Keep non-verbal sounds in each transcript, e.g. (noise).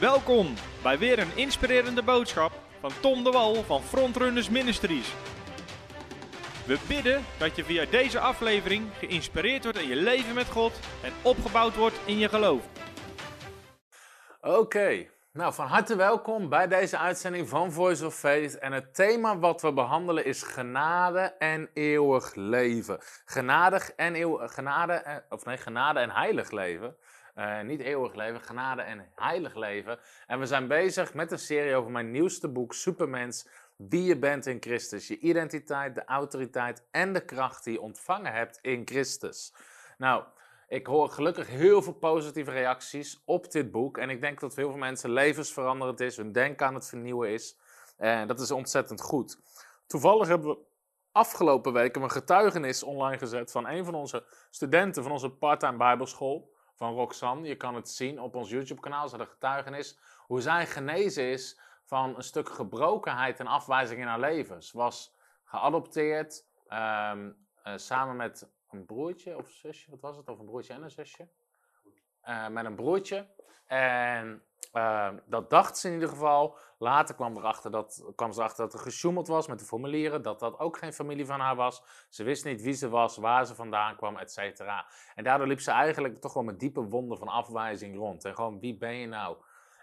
Welkom bij weer een inspirerende boodschap van Tom de Wal van Frontrunners Ministries. We bidden dat je via deze aflevering geïnspireerd wordt in je leven met God en opgebouwd wordt in je geloof. Oké, nou van harte welkom bij deze uitzending van Voice of Faith. En het thema wat we behandelen is genade en eeuwig leven. Genadig en eeuwig, genade, en- of nee, genade en heilig leven. Eh, niet eeuwig leven, genade en heilig leven. En we zijn bezig met een serie over mijn nieuwste boek, Supermens. Wie je bent in Christus. Je identiteit, de autoriteit en de kracht die je ontvangen hebt in Christus. Nou, ik hoor gelukkig heel veel positieve reacties op dit boek. En ik denk dat voor heel veel mensen levensveranderend is, hun denken aan het vernieuwen is. En dat is ontzettend goed. Toevallig hebben we afgelopen weken een getuigenis online gezet van een van onze studenten van onze parttime bijbelschool, van Roxanne. Je kan het zien op ons YouTube-kanaal, ze een getuigenis, hoe zij genezen is van een stuk gebrokenheid en afwijzing in haar leven. Ze was geadopteerd, ehm, eh, samen met een broertje of zusje, wat was het? Of een broertje en een zusje? Eh, met een broertje. En eh, dat dacht ze in ieder geval. Later kwam, erachter dat, kwam ze erachter dat er gesjoemeld was met de formulieren. Dat dat ook geen familie van haar was. Ze wist niet wie ze was, waar ze vandaan kwam, et cetera. En daardoor liep ze eigenlijk toch wel met diepe wonden van afwijzing rond. En gewoon, wie ben je nou?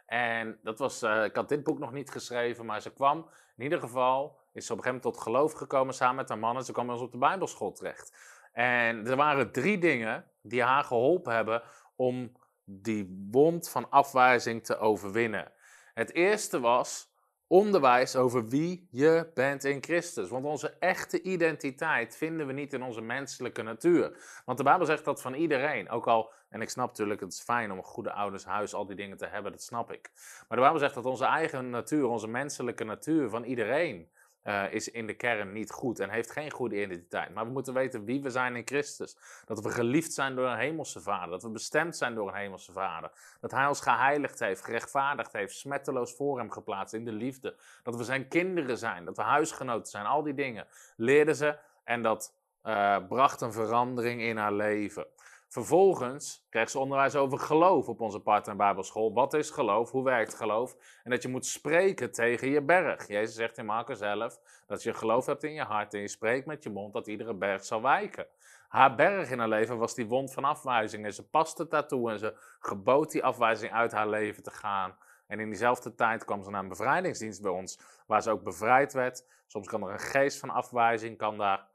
En dat was, eh, ik had dit boek nog niet geschreven, maar ze kwam in ieder geval, is ze op een gegeven moment tot geloof gekomen samen met haar man. En ze kwam ons op de Bijbelschool terecht. En er waren drie dingen die haar geholpen hebben om die wond van afwijzing te overwinnen. Het eerste was onderwijs over wie je bent in Christus. Want onze echte identiteit vinden we niet in onze menselijke natuur. Want de Bijbel zegt dat van iedereen. Ook al, en ik snap natuurlijk, het is fijn om een goede ouders, huis, al die dingen te hebben, dat snap ik. Maar de Bijbel zegt dat onze eigen natuur, onze menselijke natuur van iedereen eh, is in de kern niet goed en heeft geen goede identiteit. Maar we moeten weten wie we zijn in Christus. Dat we geliefd zijn door een hemelse vader. Dat we bestemd zijn door een hemelse vader. Dat hij ons geheiligd heeft, gerechtvaardigd heeft, smetteloos voor hem geplaatst in de liefde. Dat we zijn kinderen zijn, dat we huisgenoten zijn. Al die dingen leerden ze en dat eh, bracht een verandering in haar leven. Vervolgens kreeg ze onderwijs over geloof op onze part- bijbelschool. Wat is geloof? Hoe werkt geloof? En dat je moet spreken tegen je berg. Jezus zegt in Marcus 11 dat je geloof hebt in je hart en je spreekt met je mond dat iedere berg zal wijken. Haar berg in haar leven was die wond van afwijzing en ze paste daartoe en ze gebood die afwijzing uit haar leven te gaan. En in diezelfde tijd kwam ze naar een bevrijdingsdienst bij ons, waar ze ook bevrijd werd. Soms kan er een geest van afwijzing, kan daar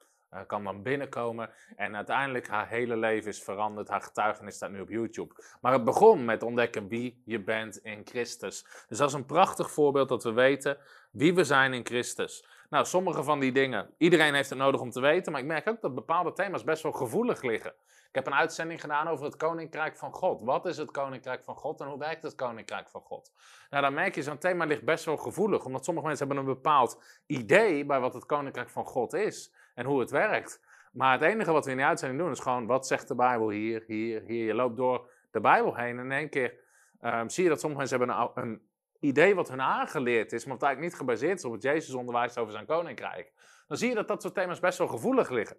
kan dan binnenkomen. En uiteindelijk haar hele leven is veranderd. Haar getuigenis staat nu op YouTube. Maar het begon met ontdekken wie je bent in Christus. Dus dat is een prachtig voorbeeld dat we weten wie we zijn in Christus. Nou, sommige van die dingen, iedereen heeft het nodig om te weten. Maar ik merk ook dat bepaalde thema's best wel gevoelig liggen. Ik heb een uitzending gedaan over het Koninkrijk van God. Wat is het Koninkrijk van God en hoe werkt het Koninkrijk van God? Nou, dan merk je, zo'n thema ligt best wel gevoelig. Omdat sommige mensen hebben een bepaald idee bij wat het Koninkrijk van God is en hoe het werkt. Maar het enige wat we in die uitzending doen is gewoon, wat zegt de Bijbel hier, hier, hier. Je loopt door de Bijbel heen en in één keer ehm, zie je dat sommige mensen hebben een, een idee wat hun aangeleerd is, maar wat eigenlijk niet gebaseerd is op het Jezus onderwijs over zijn Koninkrijk. Dan zie je dat dat soort thema's best wel gevoelig liggen.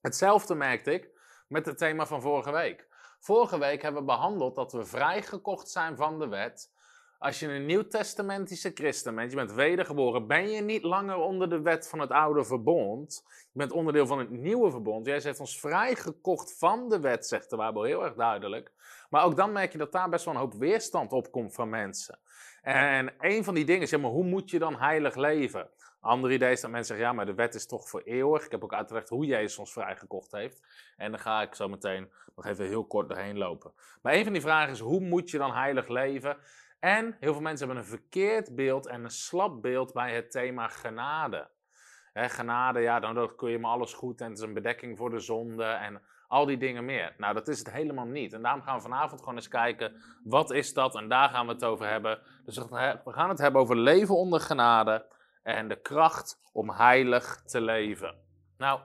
Hetzelfde merkte ik met het thema van vorige week. Vorige week hebben we behandeld dat we vrijgekocht zijn van de wet. Als je een nieuwtestamentische christen bent, je bent wedergeboren, ben je niet langer onder de wet van het oude verbond. Je bent onderdeel van het nieuwe verbond. Jij heeft ons vrijgekocht van de wet, zegt de Bijbel heel erg duidelijk. Maar ook dan merk je dat daar best wel een hoop weerstand op komt van mensen. En een van die dingen is, ja, maar hoe moet je dan heilig leven? Een ander idee is dat mensen zeggen, ja, maar de wet is toch voor eeuwig. Ik heb ook uitgelegd hoe Jezus ons vrijgekocht heeft. En dan ga ik zo meteen nog even heel kort doorheen lopen. Maar een van die vragen is, hoe moet je dan heilig leven? En heel veel mensen hebben een verkeerd beeld en een slap beeld bij het thema genade. Genade, ja, dan kun je me alles goed en het is een bedekking voor de zonde en al die dingen meer. Nou, dat is het helemaal niet. En daarom gaan we vanavond gewoon eens kijken, wat is dat? En daar gaan we het over hebben. Dus we gaan het hebben over leven onder genade en de kracht om heilig te leven. Nou,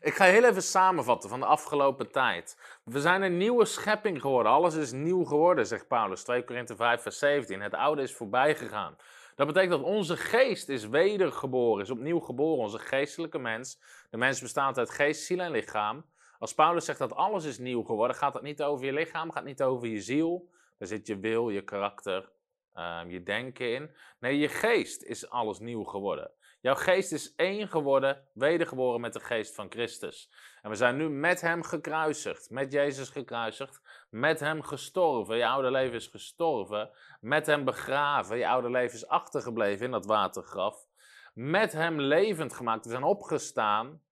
ik ga heel even samenvatten van de afgelopen tijd. We zijn een nieuwe schepping geworden. Alles is nieuw geworden, zegt Paulus. 2 Korinthe 5, vers 17. Het oude is voorbij gegaan. Dat betekent dat onze geest is wedergeboren, is opnieuw geboren. Onze geestelijke mens. De mens bestaat uit geest, ziel en lichaam. Als Paulus zegt dat alles is nieuw geworden, gaat het niet over je lichaam, gaat niet over je ziel. Daar zit je wil, je karakter, ehm, je denken in. Nee, je geest is alles nieuw geworden. Jouw geest is één geworden, wedergeboren met de geest van Christus. En we zijn nu met hem gekruisigd, met Jezus gekruisigd, met hem gestorven. Je oude leven is gestorven, met hem begraven. Je oude leven is achtergebleven in dat watergraf. Met hem levend gemaakt. We zijn opgestaan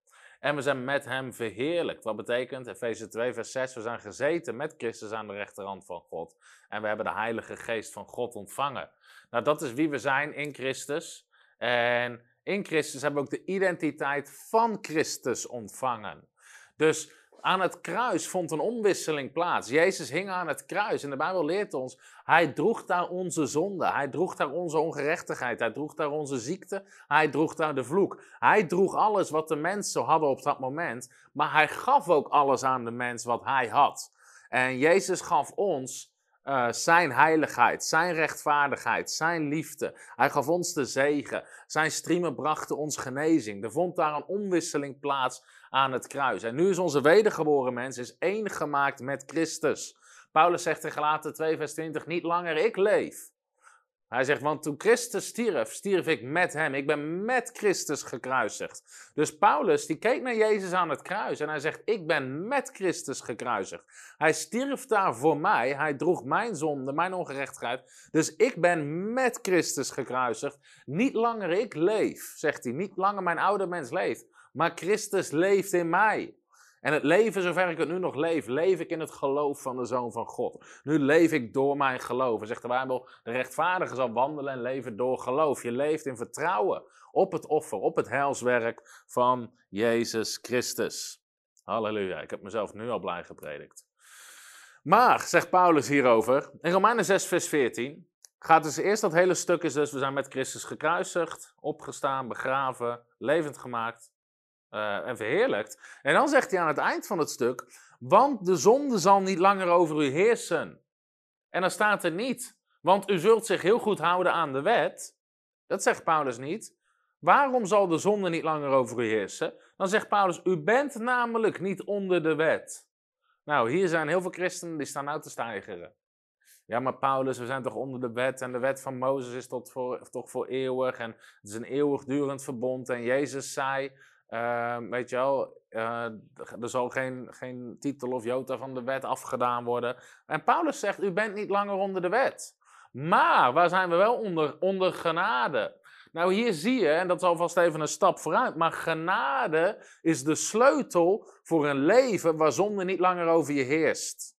en we zijn met hem verheerlijkt. Wat betekent, Efeze 2, vers 6, we zijn gezeten met Christus aan de rechterhand van God. En we hebben de Heilige Geest van God ontvangen. Nou, dat is wie we zijn in Christus. En in Christus hebben we ook de identiteit van Christus ontvangen. Dus aan het kruis vond een omwisseling plaats. Jezus hing aan het kruis en de Bijbel leert ons, hij droeg daar onze zonde, hij droeg daar onze ongerechtigheid, hij droeg daar onze ziekte, hij droeg daar de vloek. Hij droeg alles wat de mensen hadden op dat moment, maar hij gaf ook alles aan de mens wat hij had. En Jezus gaf ons uh, zijn heiligheid, zijn rechtvaardigheid, zijn liefde. Hij gaf ons de zegen. Zijn striemen brachten ons genezing. Er vond daar een omwisseling plaats aan het kruis. En nu is onze wedergeboren mens is één gemaakt met Christus. Paulus zegt in Galaten 2 vers 20, niet langer ik leef, hij zegt, want toen Christus stierf, stierf ik met hem. Ik ben met Christus gekruisigd. Dus Paulus, die keek naar Jezus aan het kruis en hij zegt, ik ben met Christus gekruisigd. Hij stierf daar voor mij, hij droeg mijn zonde, mijn ongerechtigheid. Dus ik ben met Christus gekruisigd. Niet langer ik leef, zegt hij, niet langer mijn oude mens leeft, maar Christus leeft in mij. En het leven, zover ik het nu nog leef, leef ik in het geloof van de Zoon van God. Nu leef ik door mijn geloof. En zegt de Bijbel, de rechtvaardige zal wandelen en leven door geloof. Je leeft in vertrouwen op het offer, op het heilswerk van Jezus Christus. Halleluja, ik heb mezelf nu al blij gepredikt. Maar, zegt Paulus hierover, in Romeinen 6 vers 14, gaat dus eerst dat hele stuk is dus, we zijn met Christus gekruisigd, opgestaan, begraven, levend gemaakt uh, en verheerlijkt. En dan zegt hij aan het eind van het stuk: Want de zonde zal niet langer over u heersen. En dan staat er niet, want u zult zich heel goed houden aan de wet. Dat zegt Paulus niet. Waarom zal de zonde niet langer over u heersen? Dan zegt Paulus: U bent namelijk niet onder de wet. Nou, hier zijn heel veel christenen die staan nou te stijgeren. Ja, maar Paulus, we zijn toch onder de wet en de wet van Mozes is tot voor, toch voor eeuwig en het is een eeuwigdurend verbond. En Jezus zei, Ehm, weet je wel, uh, er zal geen, geen titel of jota van de wet afgedaan worden. En Paulus zegt, u bent niet langer onder de wet. Maar waar zijn we wel onder? Onder genade. Nou, hier zie je, en dat is alvast even een stap vooruit, maar genade is de sleutel voor een leven waar zonde niet langer over je heerst.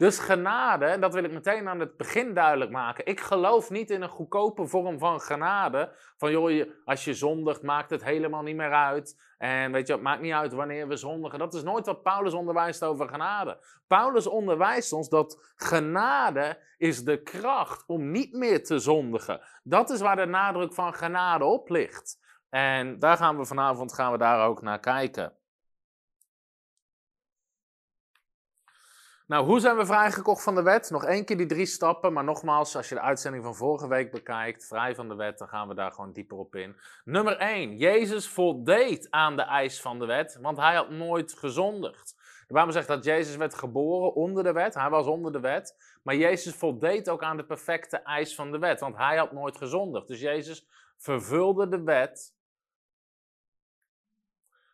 Dus genade, en dat wil ik meteen aan het begin duidelijk maken. Ik geloof niet in een goedkope vorm van genade. Van joh, als je zondigt, maakt het helemaal niet meer uit. En weet je, het maakt niet uit wanneer we zondigen. Dat is nooit wat Paulus onderwijst over genade. Paulus onderwijst ons dat genade is de kracht om niet meer te zondigen. Dat is waar de nadruk van genade op ligt. En daar gaan we vanavond gaan we daar ook naar kijken. Nou, hoe zijn we vrijgekocht van de wet? Nog één keer die drie stappen, maar nogmaals, als je de uitzending van vorige week bekijkt, vrij van de wet, dan gaan we daar gewoon dieper op in. Nummer 1, Jezus voldeed aan de eis van de wet, want hij had nooit gezondigd. De Bijbel zegt dat Jezus werd geboren onder de wet, hij was onder de wet, maar Jezus voldeed ook aan de perfecte eis van de wet, want hij had nooit gezondigd. Dus Jezus vervulde de wet.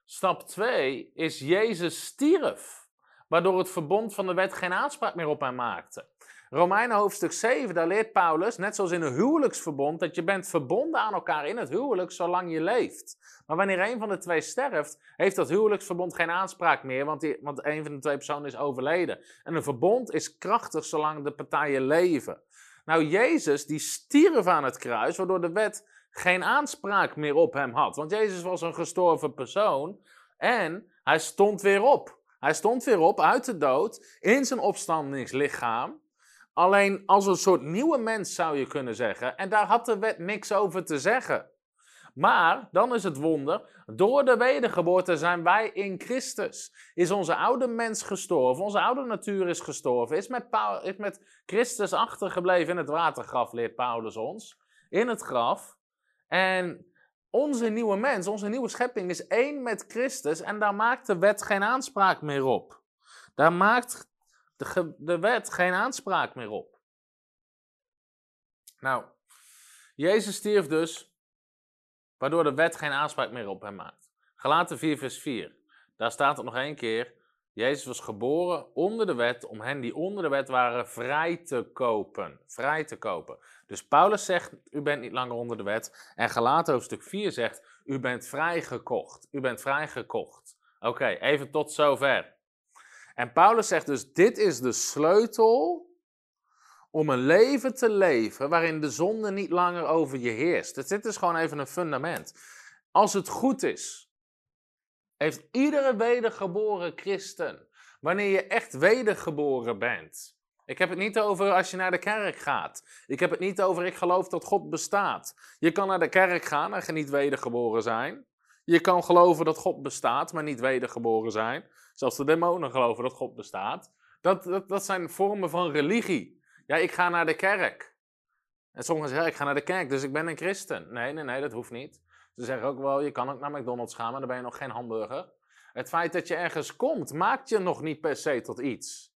Stap 2 is Jezus stierf waardoor het verbond van de wet geen aanspraak meer op hem maakte. Romeinen hoofdstuk 7, daar leert Paulus, net zoals in een huwelijksverbond, dat je bent verbonden aan elkaar in het huwelijk zolang je leeft. Maar wanneer een van de twee sterft, heeft dat huwelijksverbond geen aanspraak meer, want, die, want een van de twee personen is overleden. En een verbond is krachtig zolang de partijen leven. Nou, Jezus die stierf aan het kruis, waardoor de wet geen aanspraak meer op hem had. Want Jezus was een gestorven persoon en hij stond weer op. Hij stond weer op uit de dood in zijn opstandingslichaam. Alleen als een soort nieuwe mens zou je kunnen zeggen. En daar had de wet niks over te zeggen. Maar dan is het wonder, door de wedergeboorte zijn wij in Christus. Is onze oude mens gestorven, onze oude natuur is gestorven, is met, is met Christus achtergebleven in het watergraf, leert Paulus ons. In het graf. En onze nieuwe mens, onze nieuwe schepping is één met Christus en daar maakt de wet geen aanspraak meer op. Daar maakt de, de wet geen aanspraak meer op. Nou, Jezus stierf dus, waardoor de wet geen aanspraak meer op hem maakt. Galaten 4, vers 4. Daar staat het nog één keer. Jezus was geboren onder de wet om hen die onder de wet waren vrij te kopen. Vrij te kopen. Dus Paulus zegt, u bent niet langer onder de wet. En Galaten hoofdstuk 4 zegt, u bent vrijgekocht. U bent vrijgekocht. Oké, even tot zover. En Paulus zegt dus, dit is de sleutel om een leven te leven waarin de zonde niet langer over je heerst. Dus dit is gewoon even een fundament. Als het goed is, heeft iedere wedergeboren christen, wanneer je echt wedergeboren bent. Ik heb het niet over als je naar de kerk gaat. Ik heb het niet over ik geloof dat God bestaat. Je kan naar de kerk gaan en niet wedergeboren zijn. Je kan geloven dat God bestaat, maar niet wedergeboren zijn. Zelfs de demonen geloven dat God bestaat. Dat, dat, dat zijn vormen van religie. Ja, ik ga naar de kerk. En sommigen zeggen, ik ga naar de kerk, dus ik ben een christen. Nee, nee, nee, dat hoeft niet. Ze zeggen ook wel, je kan ook naar McDonald's gaan, maar dan ben je nog geen hamburger. Het feit dat je ergens komt, maakt je nog niet per se tot iets.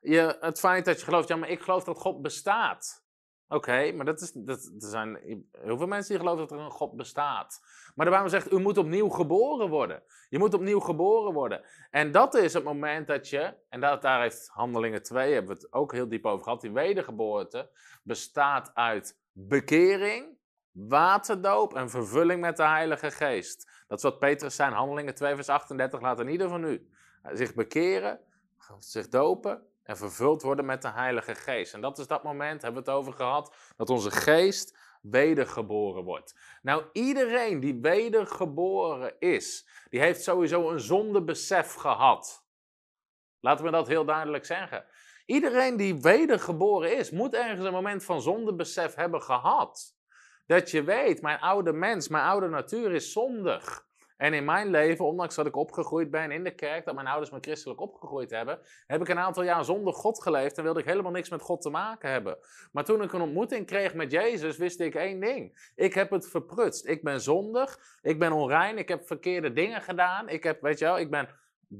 Het feit dat je gelooft, ja, maar ik geloof dat God bestaat. Oké, maar dat is, dat, er zijn heel veel mensen die geloven dat er een God bestaat. Maar de Bijbel zegt, u moet opnieuw geboren worden. Je moet opnieuw geboren worden. En dat is het moment dat je, en dat, daar heeft Handelingen 2, hebben we het ook heel diep over gehad, die wedergeboorte bestaat uit bekering, waterdoop en vervulling met de Heilige Geest. Dat is wat Petrus zijn, Handelingen 2 vers 38, laat in ieder van u zich bekeren, zich dopen en vervuld worden met de Heilige Geest. En dat is dat moment, hebben we het over gehad, dat onze geest wedergeboren wordt. Nou, iedereen die wedergeboren is, die heeft sowieso een zondebesef gehad. Laten we dat heel duidelijk zeggen. Iedereen die wedergeboren is, moet ergens een moment van zondebesef hebben gehad. Dat je weet, mijn oude mens, mijn oude natuur is zondig. En in mijn leven, ondanks dat ik opgegroeid ben in de kerk, dat mijn ouders me christelijk opgegroeid hebben, heb ik een aantal jaar zonder God geleefd en wilde ik helemaal niks met God te maken hebben. Maar toen ik een ontmoeting kreeg met Jezus, wist ik één ding. Ik heb het verprutst. Ik ben zondig, ik ben onrein, ik heb verkeerde dingen gedaan. Ik heb, weet je wel, ik ben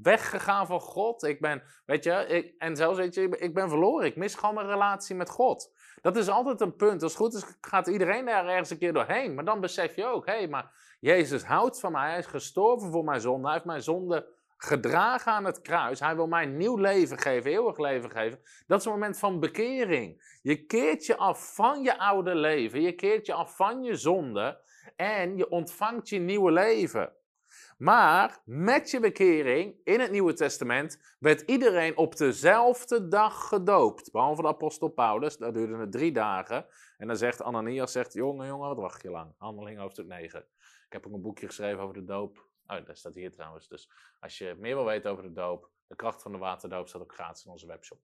weggegaan van God. Ik ben, weet je, ik, en zelfs, weet je, ik ben verloren. Ik mis gewoon mijn relatie met God. Dat is altijd een punt. Als het goed is, gaat iedereen daar ergens een keer doorheen. Maar dan besef je ook, hé, hey, maar Jezus houdt van mij. Hij is gestorven voor mijn zonde. Hij heeft mijn zonde gedragen aan het kruis. Hij wil mij nieuw leven geven, eeuwig leven geven. Dat is een moment van bekering. Je keert je af van je oude leven. Je keert je af van je zonde. En je ontvangt je nieuwe leven. Maar met je bekering in het Nieuwe Testament werd iedereen op dezelfde dag gedoopt. Behalve de apostel Paulus, dat duurde het drie dagen. En dan zegt Ananias, zegt, jongen, jongen, wat wacht je lang? Handeling hoofdstuk 9. Ik heb ook een boekje geschreven over de doop. Oh, dat staat hier trouwens. Dus als je meer wil weten over de doop, de kracht van de waterdoop staat ook gratis in onze webshop.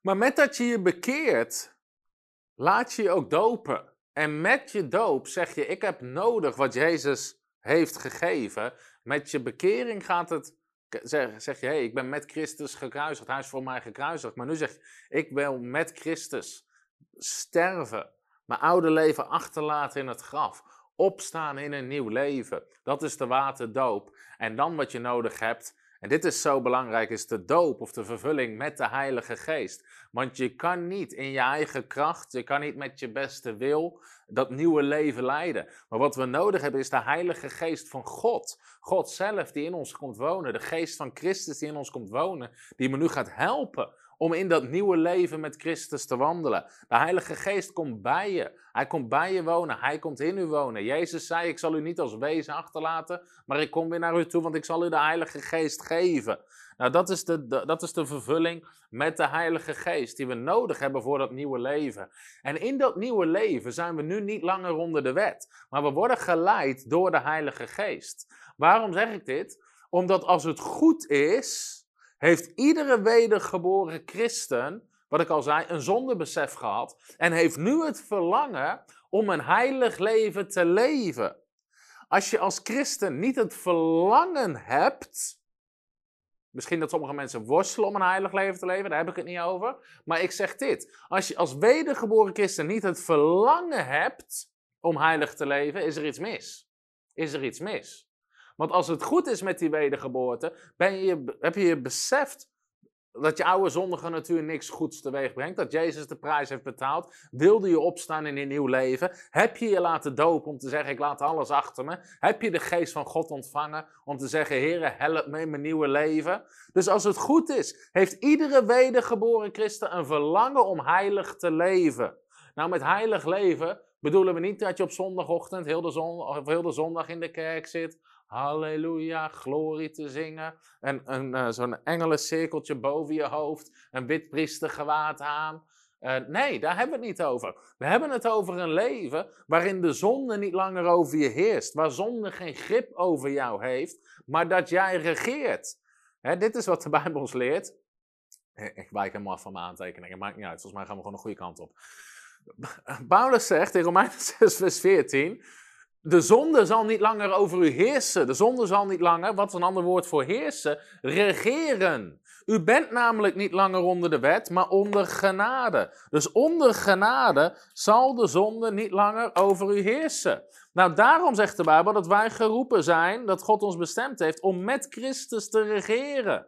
Maar met dat je je bekeert, laat je je ook dopen. En met je doop zeg je, ik heb nodig wat Jezus heeft gegeven. Met je bekering gaat het, zeg, zeg je, hey, ik ben met Christus gekruisigd. Hij is voor mij gekruisigd. Maar nu zeg je, ik wil met Christus sterven. Mijn oude leven achterlaten in het graf opstaan in een nieuw leven. Dat is de waterdoop. En dan wat je nodig hebt, en dit is zo belangrijk, is de doop of de vervulling met de Heilige Geest. Want je kan niet in je eigen kracht, je kan niet met je beste wil dat nieuwe leven leiden. Maar wat we nodig hebben is de Heilige Geest van God. God zelf die in ons komt wonen. De Geest van Christus die in ons komt wonen. Die me nu gaat helpen om in dat nieuwe leven met Christus te wandelen. De Heilige Geest komt bij je. Hij komt bij je wonen. Hij komt in u wonen. Jezus zei: Ik zal u niet als wezen achterlaten, maar ik kom weer naar u toe, want ik zal u de Heilige Geest geven. Nou, dat is de, dat is de vervulling met de Heilige Geest die we nodig hebben voor dat nieuwe leven. En in dat nieuwe leven zijn we nu niet langer onder de wet, maar we worden geleid door de Heilige Geest. Waarom zeg ik dit? Omdat als het goed is, heeft iedere wedergeboren christen, wat ik al zei, een zondebesef gehad en heeft nu het verlangen om een heilig leven te leven. Als je als christen niet het verlangen hebt, misschien dat sommige mensen worstelen om een heilig leven te leven, daar heb ik het niet over, maar ik zeg dit, als je als wedergeboren christen niet het verlangen hebt om heilig te leven, is er iets mis. Is er iets mis. Want als het goed is met die wedergeboorte, ben je, heb je je beseft dat je oude zondige natuur niks goeds teweeg brengt. Dat Jezus de prijs heeft betaald. Wilde je opstaan in een nieuw leven? Heb je je laten dopen om te zeggen: Ik laat alles achter me? Heb je de geest van God ontvangen om te zeggen: Heer, help me in mijn nieuwe leven? Dus als het goed is, heeft iedere wedergeboren christen een verlangen om heilig te leven. Nou, met heilig leven bedoelen we niet dat je op zondagochtend heel de, zondag in de kerk zit halleluja, glorie te zingen. En een, uh, zo'n engelencirkeltje boven je hoofd, een wit priestergewaad aan. Uh, nee, daar hebben we het niet over. We hebben het over een leven waarin de zonde niet langer over je heerst. Waar zonde geen grip over jou heeft, maar dat jij regeert. Hè, dit is wat de Bijbel ons leert. Ik wijk helemaal af van mijn aantekeningen, maakt niet uit. Volgens mij gaan we gewoon de goede kant op. Paulus zegt in Romeinen (laughs) 6, vers 14 de zonde zal niet langer over u heersen. De zonde zal niet langer, wat is een ander woord voor heersen, regeren. U bent namelijk niet langer onder de wet, maar onder genade. Dus onder genade zal de zonde niet langer over u heersen. Nou, daarom zegt de Bijbel dat wij geroepen zijn, dat God ons bestemd heeft om met Christus te regeren.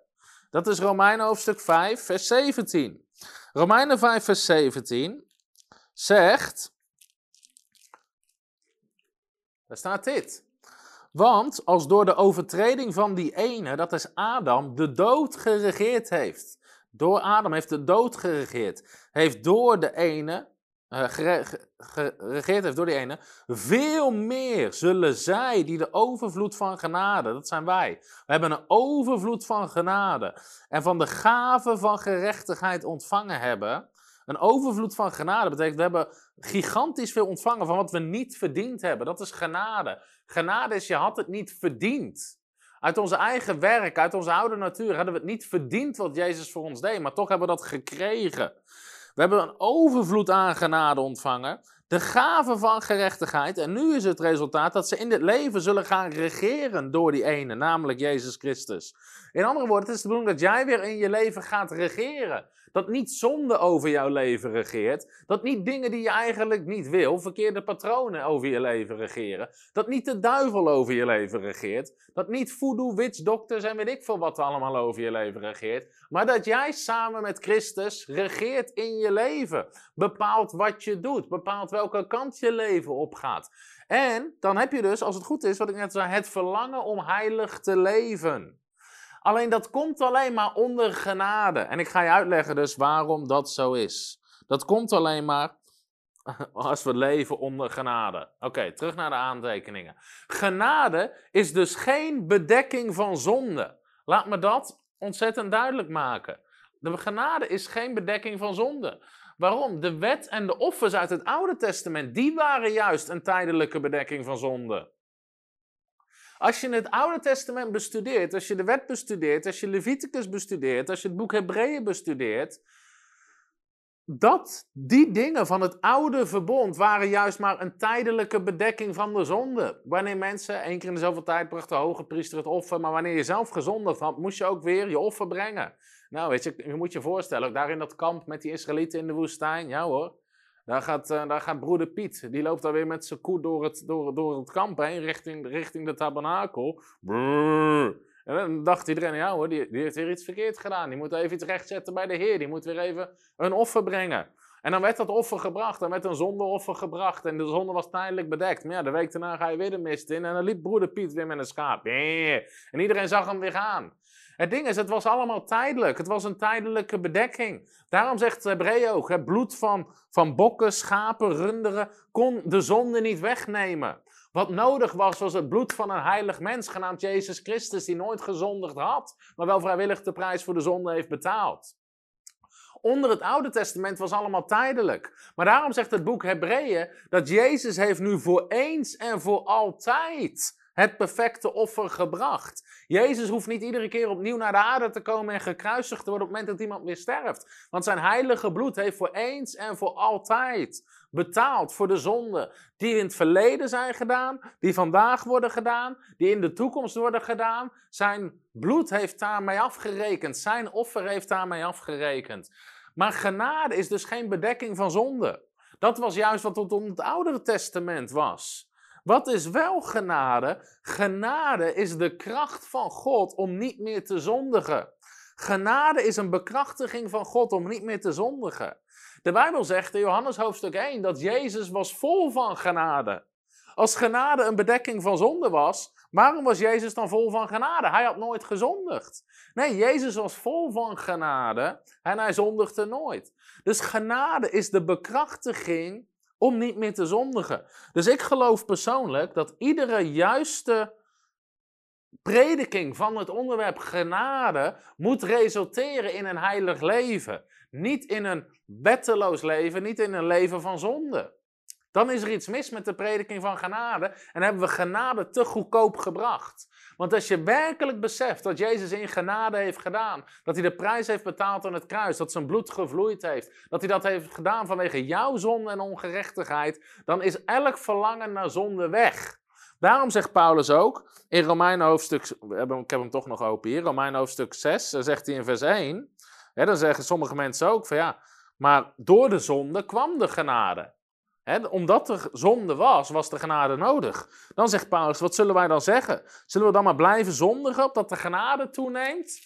Dat is Romeinen hoofdstuk 5, vers 17. Romeinen 5, vers 17 zegt. Daar staat dit. Want als door de overtreding van die ene, dat is Adam, de dood geregeerd heeft. Door Adam heeft de dood geregeerd. Heeft door de ene, uh, geregeerd heeft door die ene, veel meer zullen zij die de overvloed van genade, dat zijn wij. We hebben een overvloed van genade en van de gave van gerechtigheid ontvangen hebben. Een overvloed van genade betekent we hebben gigantisch veel ontvangen van wat we niet verdiend hebben. Dat is genade. Genade is je had het niet verdiend. Uit onze eigen werk, uit onze oude natuur hadden we het niet verdiend wat Jezus voor ons deed, maar toch hebben we dat gekregen. We hebben een overvloed aan genade ontvangen, de gave van gerechtigheid. En nu is het resultaat dat ze in dit leven zullen gaan regeren door die ene, namelijk Jezus Christus. In andere woorden, het is de bedoeling dat jij weer in je leven gaat regeren. Dat niet zonde over jouw leven regeert. Dat niet dingen die je eigenlijk niet wil, verkeerde patronen over je leven regeren. Dat niet de duivel over je leven regeert. Dat niet voodoo, witchdokters en weet ik veel wat allemaal over je leven regeert. Maar dat jij samen met Christus regeert in je leven. Bepaalt wat je doet. Bepaalt welke kant je leven opgaat. En dan heb je dus, als het goed is, wat ik net zei, het verlangen om heilig te leven. Alleen dat komt alleen maar onder genade. En ik ga je uitleggen dus waarom dat zo is. Dat komt alleen maar (laughs) als we leven onder genade. Oké, terug naar de aantekeningen. Genade is dus geen bedekking van zonde. Laat me dat ontzettend duidelijk maken. De genade is geen bedekking van zonde. Waarom? De wet en de offers uit het Oude Testament, die waren juist een tijdelijke bedekking van zonde. Als je het Oude Testament bestudeert, als je de wet bestudeert, als je Leviticus bestudeert, als je het boek Hebreeën bestudeert, dat die dingen van het oude verbond waren juist maar een tijdelijke bedekking van de zonde. Wanneer mensen, één keer in zoveel tijd bracht de hoge priester het offer, maar wanneer je zelf gezondigd had, moest je ook weer je offer brengen. Nou, weet je, je moet je voorstellen, ook daar in dat kamp met die Israëlieten in de woestijn, ja hoor, daar gaat, uh, daar gaat broeder Piet, die loopt daar weer met zijn koe door het, door, door het kamp heen, richting, richting de tabernakel. En dan dacht iedereen, ja hoor, die, die heeft weer iets verkeerd gedaan. Die moet even iets rechtzetten bij de Heer. Die moet weer even een offer brengen. En dan werd dat offer gebracht. Dan werd een zondeoffer gebracht. En de zonde was tijdelijk bedekt. Maar ja, de week daarna ga je weer de mist in. En dan liep broeder Piet weer met een schaap. En iedereen zag hem weer gaan. Het ding is, het was allemaal tijdelijk. Het was een tijdelijke bedekking. Daarom zegt Hebreeën ook, het bloed van, van bokken, schapen, runderen kon de zonde niet wegnemen. Wat nodig was, was het bloed van een heilig mens genaamd Jezus Christus, die nooit gezondigd had, maar wel vrijwillig de prijs voor de zonde heeft betaald. Onder het Oude Testament was allemaal tijdelijk. Maar daarom zegt het boek Hebreeën dat Jezus heeft nu voor eens en voor altijd het perfecte offer gebracht. Jezus hoeft niet iedere keer opnieuw naar de aarde te komen en gekruisigd te worden op het moment dat iemand weer sterft. Want zijn heilige bloed heeft voor eens en voor altijd betaald voor de zonden die in het verleden zijn gedaan, die vandaag worden gedaan, die in de toekomst worden gedaan. Zijn bloed heeft daarmee afgerekend, zijn offer heeft daarmee afgerekend. Maar genade is dus geen bedekking van zonde. Dat was juist wat tot het Oudere Testament was. Wat is wel genade? Genade is de kracht van God om niet meer te zondigen. Genade is een bekrachtiging van God om niet meer te zondigen. De Bijbel zegt in Johannes hoofdstuk 1 dat Jezus was vol van genade. Als genade een bedekking van zonde was, waarom was Jezus dan vol van genade? Hij had nooit gezondigd. Nee, Jezus was vol van genade en hij zondigde nooit. Dus genade is de bekrachtiging om niet meer te zondigen. Dus ik geloof persoonlijk dat iedere juiste prediking van het onderwerp genade moet resulteren in een heilig leven. Niet in een wetteloos leven, niet in een leven van zonde. Dan is er iets mis met de prediking van genade en hebben we genade te goedkoop gebracht. Want als je werkelijk beseft dat Jezus in genade heeft gedaan, dat hij de prijs heeft betaald aan het kruis, dat zijn bloed gevloeid heeft, dat hij dat heeft gedaan vanwege jouw zonde en ongerechtigheid, dan is elk verlangen naar zonde weg. Daarom zegt Paulus ook in Romein hoofdstuk, ik heb hem toch nog open hier, Romein hoofdstuk 6, dan zegt hij in vers 1, hè, dan zeggen sommige mensen ook van ja, maar door de zonde kwam de genade. Omdat er zonde was, was de genade nodig. Dan zegt Paulus, wat zullen wij dan zeggen? Zullen we dan maar blijven zondigen opdat de genade toeneemt?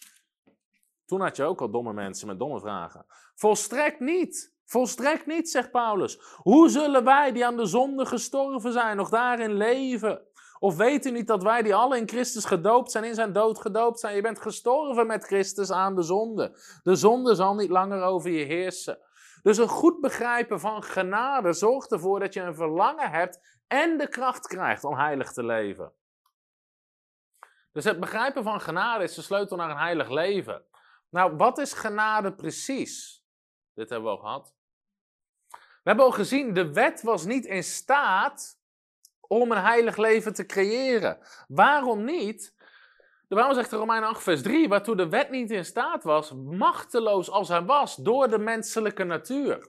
Toen had je ook al domme mensen met domme vragen. Volstrekt niet. Volstrekt niet, zegt Paulus. Hoe zullen wij die aan de zonde gestorven zijn nog daarin leven? Of weet u niet dat wij die alle in Christus gedoopt zijn, in zijn dood gedoopt zijn? Je bent gestorven met Christus aan de zonde. De zonde zal niet langer over je heersen. Dus een goed begrijpen van genade zorgt ervoor dat je een verlangen hebt en de kracht krijgt om heilig te leven. Dus het begrijpen van genade is de sleutel naar een heilig leven. Nou, wat is genade precies? Dit hebben we al gehad. We hebben al gezien, de wet was niet in staat om een heilig leven te creëren. Waarom niet? De Bijbel zegt in Romeinen 8, vers 3, waartoe de wet niet in staat was, machteloos als hij was, door de menselijke natuur.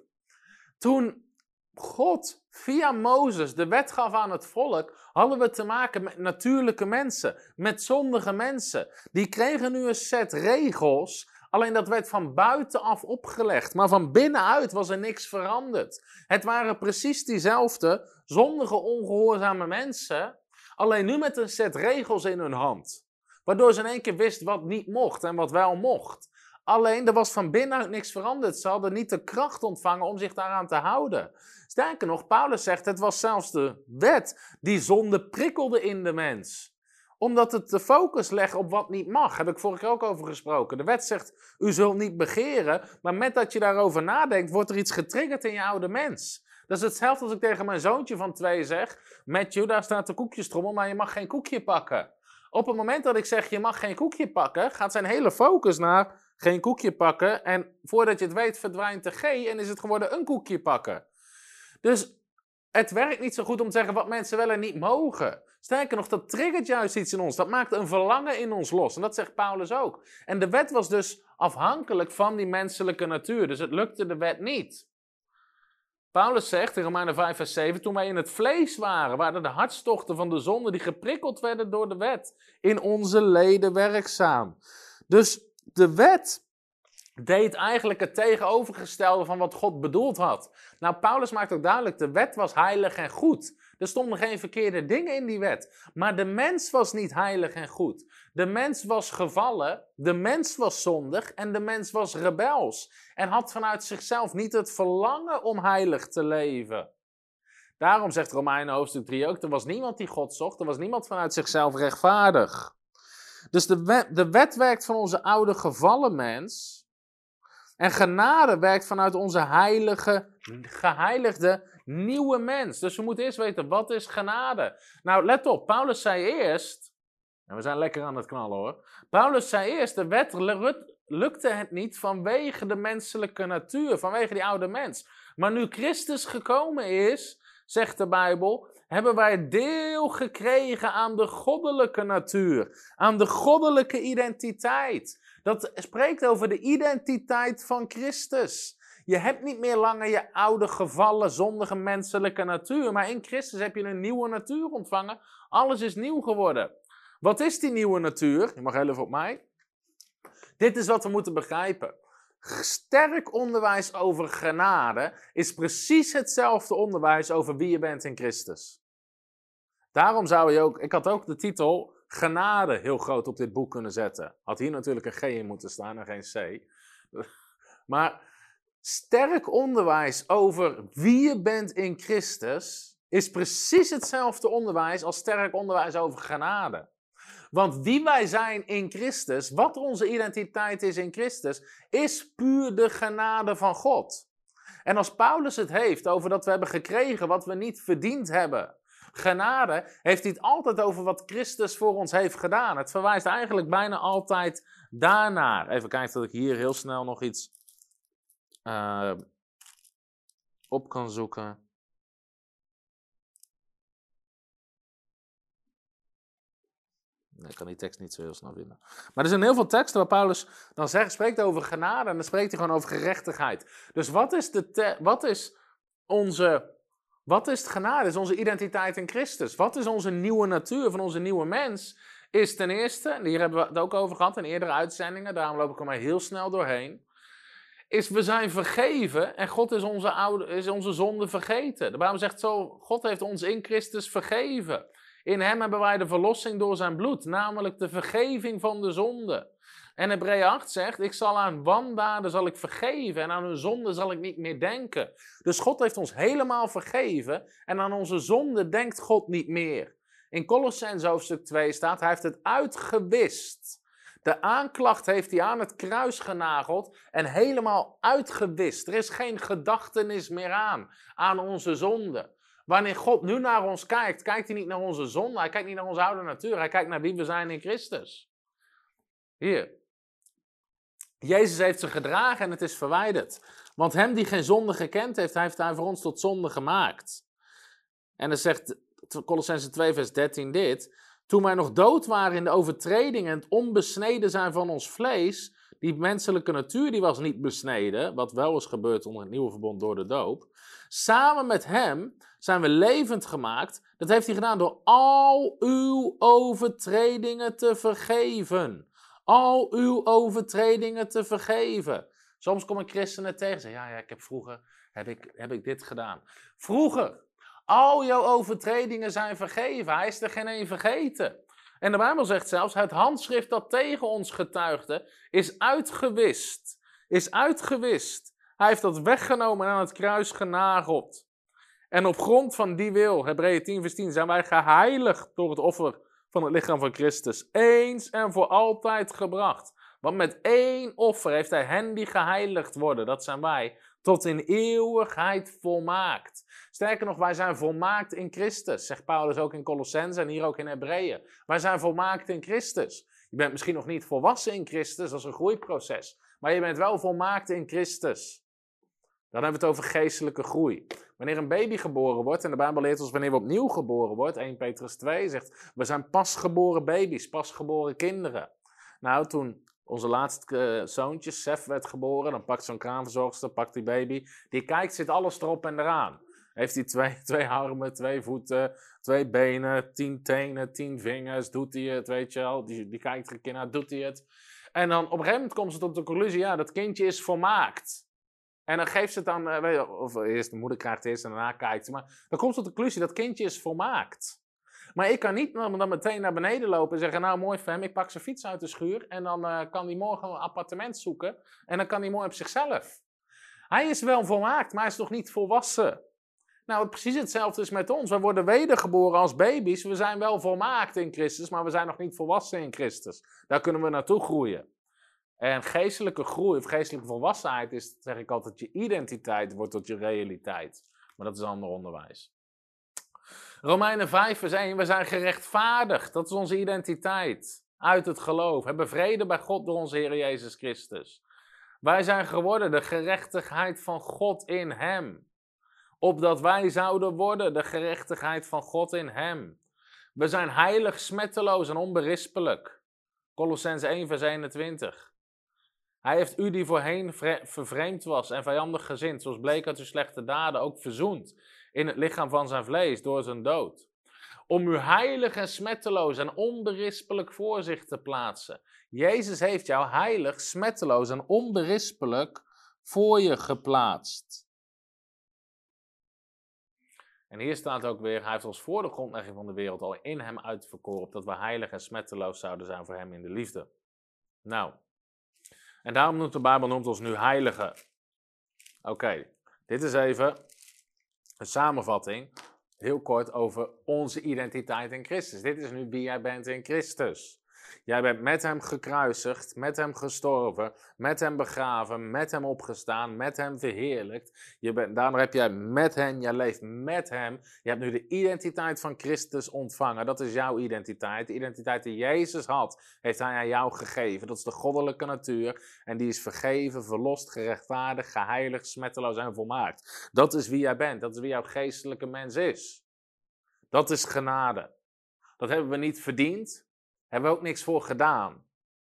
Toen God via Mozes de wet gaf aan het volk, hadden we te maken met natuurlijke mensen, met zondige mensen. Die kregen nu een set regels, alleen dat werd van buitenaf opgelegd, maar van binnenuit was er niks veranderd. Het waren precies diezelfde zondige, ongehoorzame mensen, alleen nu met een set regels in hun hand. Waardoor ze in één keer wist wat niet mocht en wat wel mocht. Alleen, er was van binnenuit niks veranderd. Ze hadden niet de kracht ontvangen om zich daaraan te houden. Sterker nog, Paulus zegt, het was zelfs de wet die zonde prikkelde in de mens omdat het de focus legt op wat niet mag. Heb ik vorige keer ook over gesproken. De wet zegt, u zult niet begeren. Maar met dat je daarover nadenkt, wordt er iets getriggerd in je oude mens. Dat is hetzelfde als ik tegen mijn zoontje van twee zeg. Matthew, daar staat de koekjestrommel, maar je mag geen koekje pakken. Op het moment dat ik zeg je mag geen koekje pakken, gaat zijn hele focus naar geen koekje pakken. En voordat je het weet verdwijnt de G en is het geworden een koekje pakken. Dus het werkt niet zo goed om te zeggen wat mensen wel en niet mogen. Sterker nog, dat triggert juist iets in ons. Dat maakt een verlangen in ons los. En dat zegt Paulus ook. En de wet was dus afhankelijk van die menselijke natuur. Dus het lukte de wet niet. Paulus zegt in Romeinen 5 vers 7, toen wij in het vlees waren, waren de hartstochten van de zonde die geprikkeld werden door de wet, in onze leden werkzaam. Dus de wet deed eigenlijk het tegenovergestelde van wat God bedoeld had. Nou, Paulus maakt ook duidelijk, de wet was heilig en goed. Er stonden geen verkeerde dingen in die wet. Maar de mens was niet heilig en goed. De mens was gevallen, de mens was zondig en de mens was rebels. En had vanuit zichzelf niet het verlangen om heilig te leven. Daarom zegt Romeinen hoofdstuk 3 ook, er was niemand die God zocht, er was niemand vanuit zichzelf rechtvaardig. Dus de wet, de wet werkt van onze oude gevallen mens. En genade werkt vanuit onze heilige, geheiligde nieuwe mens. Dus we moeten eerst weten, wat is genade? Nou, let op, Paulus zei eerst, en we zijn lekker aan het knallen hoor. Paulus zei eerst, de wet lukte het niet vanwege de menselijke natuur, vanwege die oude mens. Maar nu Christus gekomen is, zegt de Bijbel, hebben wij deel gekregen aan de goddelijke natuur, aan de goddelijke identiteit. Dat spreekt over de identiteit van Christus. Je hebt niet meer langer je oude gevallen, zondige menselijke natuur. Maar in Christus heb je een nieuwe natuur ontvangen. Alles is nieuw geworden. Wat is die nieuwe natuur? Je mag heel even op mij. Dit is wat we moeten begrijpen. Sterk onderwijs over genade is precies hetzelfde onderwijs over wie je bent in Christus. Daarom zou je ook, ik had ook de titel genade heel groot op dit boek kunnen zetten. Had hier natuurlijk een G in moeten staan en geen C. (laughs) Maar sterk onderwijs over wie je bent in Christus is precies hetzelfde onderwijs als sterk onderwijs over genade. Want wie wij zijn in Christus, wat onze identiteit is in Christus, is puur de genade van God. En als Paulus het heeft over dat we hebben gekregen wat we niet verdiend hebben, genade, heeft hij het altijd over wat Christus voor ons heeft gedaan. Het verwijst eigenlijk bijna altijd daarnaar. Even kijken dat ik hier heel snel nog iets uh, op kan zoeken. Ik kan die tekst niet zo heel snel vinden. Maar er zijn heel veel teksten waar Paulus dan zegt, spreekt over genade en dan spreekt hij gewoon over gerechtigheid. Dus wat is, de wat is onze wat is het genade? Is onze identiteit in Christus. Wat is onze nieuwe natuur van onze nieuwe mens? Is ten eerste, en hier hebben we het ook over gehad in eerdere uitzendingen, daarom loop ik er maar heel snel doorheen. Is we zijn vergeven en God is onze, oude, is onze zonde vergeten. De Bijbel zegt zo: God heeft ons in Christus vergeven. In hem hebben wij de verlossing door zijn bloed, namelijk de vergeving van de zonde. En Hebreeën 8 zegt, ik zal aan wandaden zal ik vergeven en aan hun zonde zal ik niet meer denken. Dus God heeft ons helemaal vergeven en aan onze zonde denkt God niet meer. In Colossens hoofdstuk 2 staat, hij heeft het uitgewist. De aanklacht heeft hij aan het kruis genageld en helemaal uitgewist. Er is geen gedachtenis meer aan, aan onze zonde. Wanneer God nu naar ons kijkt, kijkt hij niet naar onze zonde, hij kijkt niet naar onze oude natuur, hij kijkt naar wie we zijn in Christus. Hier. Jezus heeft ze gedragen en het is verwijderd. Want hem die geen zonde gekend heeft, heeft hij voor ons tot zonde gemaakt. En dan zegt Colossense 2 vers 13 dit. Toen wij nog dood waren in de overtreding en het onbesneden zijn van ons vlees, die menselijke natuur die was niet besneden, wat wel is gebeurd onder het nieuwe verbond door de doop. Samen met hem zijn we levend gemaakt. Dat heeft hij gedaan door al uw overtredingen te vergeven. Al uw overtredingen te vergeven. Soms kom ik christenen tegen en zeg, ja, ja, ik heb vroeger, heb ik, heb ik dit gedaan. Vroeger, al jouw overtredingen zijn vergeven. Hij is er geen een vergeten. En de Bijbel zegt zelfs, het handschrift dat tegen ons getuigde, is uitgewist. Is uitgewist. Hij heeft dat weggenomen en aan het kruis genageld. En op grond van die wil, Hebreeën 10 vers 10, zijn wij geheiligd door het offer van het lichaam van Christus. Eens en voor altijd gebracht. Want met één offer heeft hij hen die geheiligd worden, dat zijn wij, tot in eeuwigheid volmaakt. Sterker nog, wij zijn volmaakt in Christus, zegt Paulus ook in Colossense en hier ook in Hebreeën. Wij zijn volmaakt in Christus. Je bent misschien nog niet volwassen in Christus, dat is een groeiproces. Maar je bent wel volmaakt in Christus. Dan hebben we het over geestelijke groei. Wanneer een baby geboren wordt, en de Bijbel leert ons wanneer we opnieuw geboren wordt, 1 Petrus 2 zegt, we zijn pasgeboren baby's, pasgeboren kinderen. Nou, toen onze laatste uh, zoontje, Sef, werd geboren, dan pakt zo'n kraanverzorgster, pakt die baby, die kijkt, zit alles erop en eraan. Heeft hij twee, (laughs) twee armen, twee voeten, twee benen, tien tenen, tien vingers, doet hij het, weet je wel. Die, die kijkt er een keer naar, doet hij het. En dan op een gegeven moment komt ze tot de conclusie, ja, dat kindje is volmaakt. En dan geeft ze het dan, uh, of eerst de moeder krijgt eerst en daarna kijkt ze. Maar dan komt ze tot de conclusie, dat kindje is volmaakt. Maar ik kan niet dan meteen naar beneden lopen en zeggen, nou mooi Fem, ik pak zijn fiets uit de schuur. En dan uh, kan hij morgen een appartement zoeken. En dan kan hij mooi op zichzelf. Hij is wel volmaakt, maar hij is nog niet volwassen. Nou, precies hetzelfde is met ons. We worden wedergeboren als baby's. We zijn wel volmaakt in Christus, maar we zijn nog niet volwassen in Christus. Daar kunnen we naartoe groeien. En geestelijke groei of geestelijke volwassenheid is, zeg ik altijd, je identiteit wordt tot je realiteit. Maar dat is ander onderwijs. Romeinen 5 vers 1, we zijn gerechtvaardigd. Dat is onze identiteit. Uit het geloof. We hebben vrede bij God door onze Heer Jezus Christus. Wij zijn geworden de gerechtigheid van God in Hem. Opdat wij zouden worden de gerechtigheid van God in Hem. We zijn heilig, smetteloos en onberispelijk. Colossens 1 vers 21. Hij heeft u die voorheen vervreemd was en vijandig gezind, zoals bleek uit uw slechte daden, ook verzoend in het lichaam van zijn vlees door zijn dood. Om u heilig en smetteloos en onberispelijk voor zich te plaatsen. Jezus heeft jou heilig, smetteloos en onberispelijk voor je geplaatst. En hier staat ook weer, hij heeft ons voor de grondlegging van de wereld al in hem uitverkoren, dat we heilig en smetteloos zouden zijn voor hem in de liefde. Nou, en daarom noemt de Bijbel ons nu heiligen. Oké, dit is even een samenvatting, heel kort, over onze identiteit in Christus. Dit is nu wie jij bent in Christus. Jij bent met hem gekruisigd, met hem gestorven, met hem begraven, met hem opgestaan, met hem verheerlijkt. Je bent, daarom heb jij met hem, jij leeft met hem. Je hebt nu de identiteit van Christus ontvangen. Dat is jouw identiteit. De identiteit die Jezus had, heeft hij aan jou gegeven. Dat is de goddelijke natuur. En die is vergeven, verlost, gerechtvaardigd, geheiligd, smetteloos en volmaakt. Dat is wie jij bent. Dat is wie jouw geestelijke mens is. Dat is genade. Dat hebben we niet verdiend. Hebben we ook niks voor gedaan.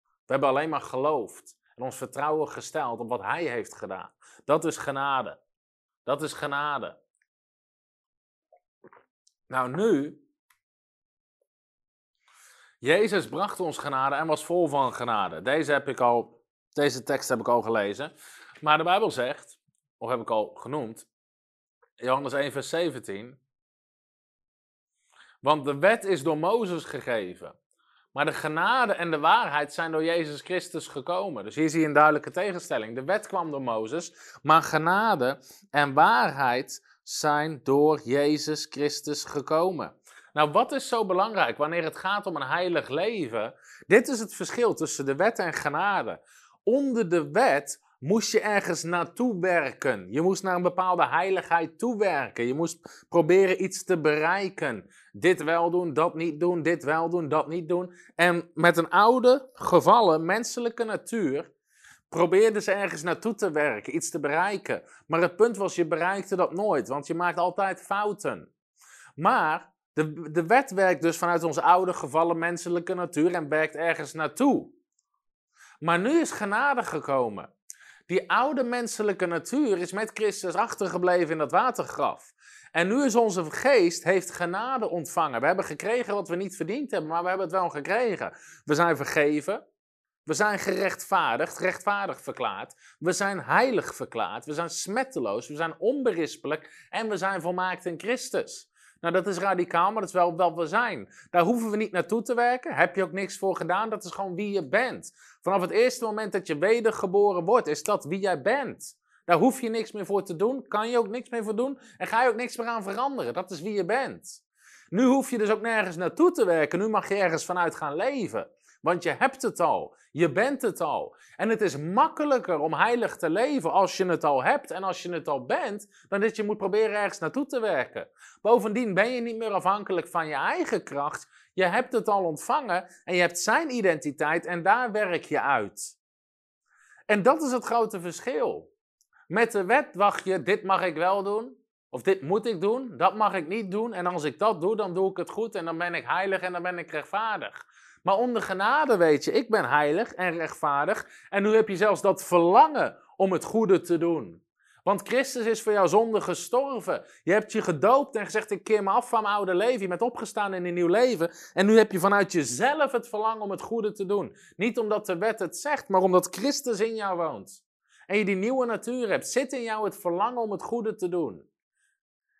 We hebben alleen maar geloofd en ons vertrouwen gesteld op wat Hij heeft gedaan. Dat is genade. Dat is genade. Nou, nu. Jezus bracht ons genade en was vol van genade. Deze, heb ik al, deze tekst heb ik al gelezen. Maar de Bijbel zegt, of heb ik al genoemd, Johannes 1, vers 17. Want de wet is door Mozes gegeven. Maar de genade en de waarheid zijn door Jezus Christus gekomen. Dus hier zie je een duidelijke tegenstelling. De wet kwam door Mozes, maar genade en waarheid zijn door Jezus Christus gekomen. Nou, wat is zo belangrijk wanneer het gaat om een heilig leven? Dit is het verschil tussen de wet en genade. Onder de wet moest je ergens naartoe werken. Je moest naar een bepaalde heiligheid toewerken. Je moest proberen iets te bereiken. Dit wel doen, dat niet doen, dit wel doen, dat niet doen. En met een oude, gevallen, menselijke natuur probeerden ze ergens naartoe te werken, iets te bereiken. Maar het punt was, je bereikte dat nooit, want je maakt altijd fouten. Maar de, de wet werkt dus vanuit onze oude, gevallen, menselijke natuur en werkt ergens naartoe. Maar nu is genade gekomen. Die oude menselijke natuur is met Christus achtergebleven in dat watergraf. En nu is onze geest, heeft genade ontvangen. We hebben gekregen wat we niet verdiend hebben, maar we hebben het wel gekregen. We zijn vergeven. We zijn gerechtvaardigd, rechtvaardig verklaard. We zijn heilig verklaard. We zijn smetteloos. We zijn onberispelijk. En we zijn volmaakt in Christus. Nou, dat is radicaal, maar dat is wel wat we zijn. Daar hoeven we niet naartoe te werken. Heb je ook niks voor gedaan. Dat is gewoon wie je bent. Vanaf het eerste moment dat je wedergeboren wordt, is dat wie jij bent. Daar hoef je niks meer voor te doen. Kan je ook niks meer voor doen. En ga je ook niks meer aan veranderen. Dat is wie je bent. Nu hoef je dus ook nergens naartoe te werken. Nu mag je ergens vanuit gaan leven. Want je hebt het al. Je bent het al. En het is makkelijker om heilig te leven als je het al hebt en als je het al bent, dan dat je moet proberen ergens naartoe te werken. Bovendien ben je niet meer afhankelijk van je eigen kracht. Je hebt het al ontvangen en je hebt zijn identiteit en daar werk je uit. En dat is het grote verschil. Met de wet wacht je, dit mag ik wel doen, of dit moet ik doen, dat mag ik niet doen. En als ik dat doe, dan doe ik het goed en dan ben ik heilig en dan ben ik rechtvaardig. Maar onder genade weet je, ik ben heilig en rechtvaardig. En nu heb je zelfs dat verlangen om het goede te doen. Want Christus is voor jouw zonde gestorven. Je hebt je gedoopt en gezegd: Ik keer me af van mijn oude leven. Je bent opgestaan in een nieuw leven. En nu heb je vanuit jezelf het verlangen om het goede te doen. Niet omdat de wet het zegt, maar omdat Christus in jou woont. En je die nieuwe natuur hebt, zit in jou het verlangen om het goede te doen.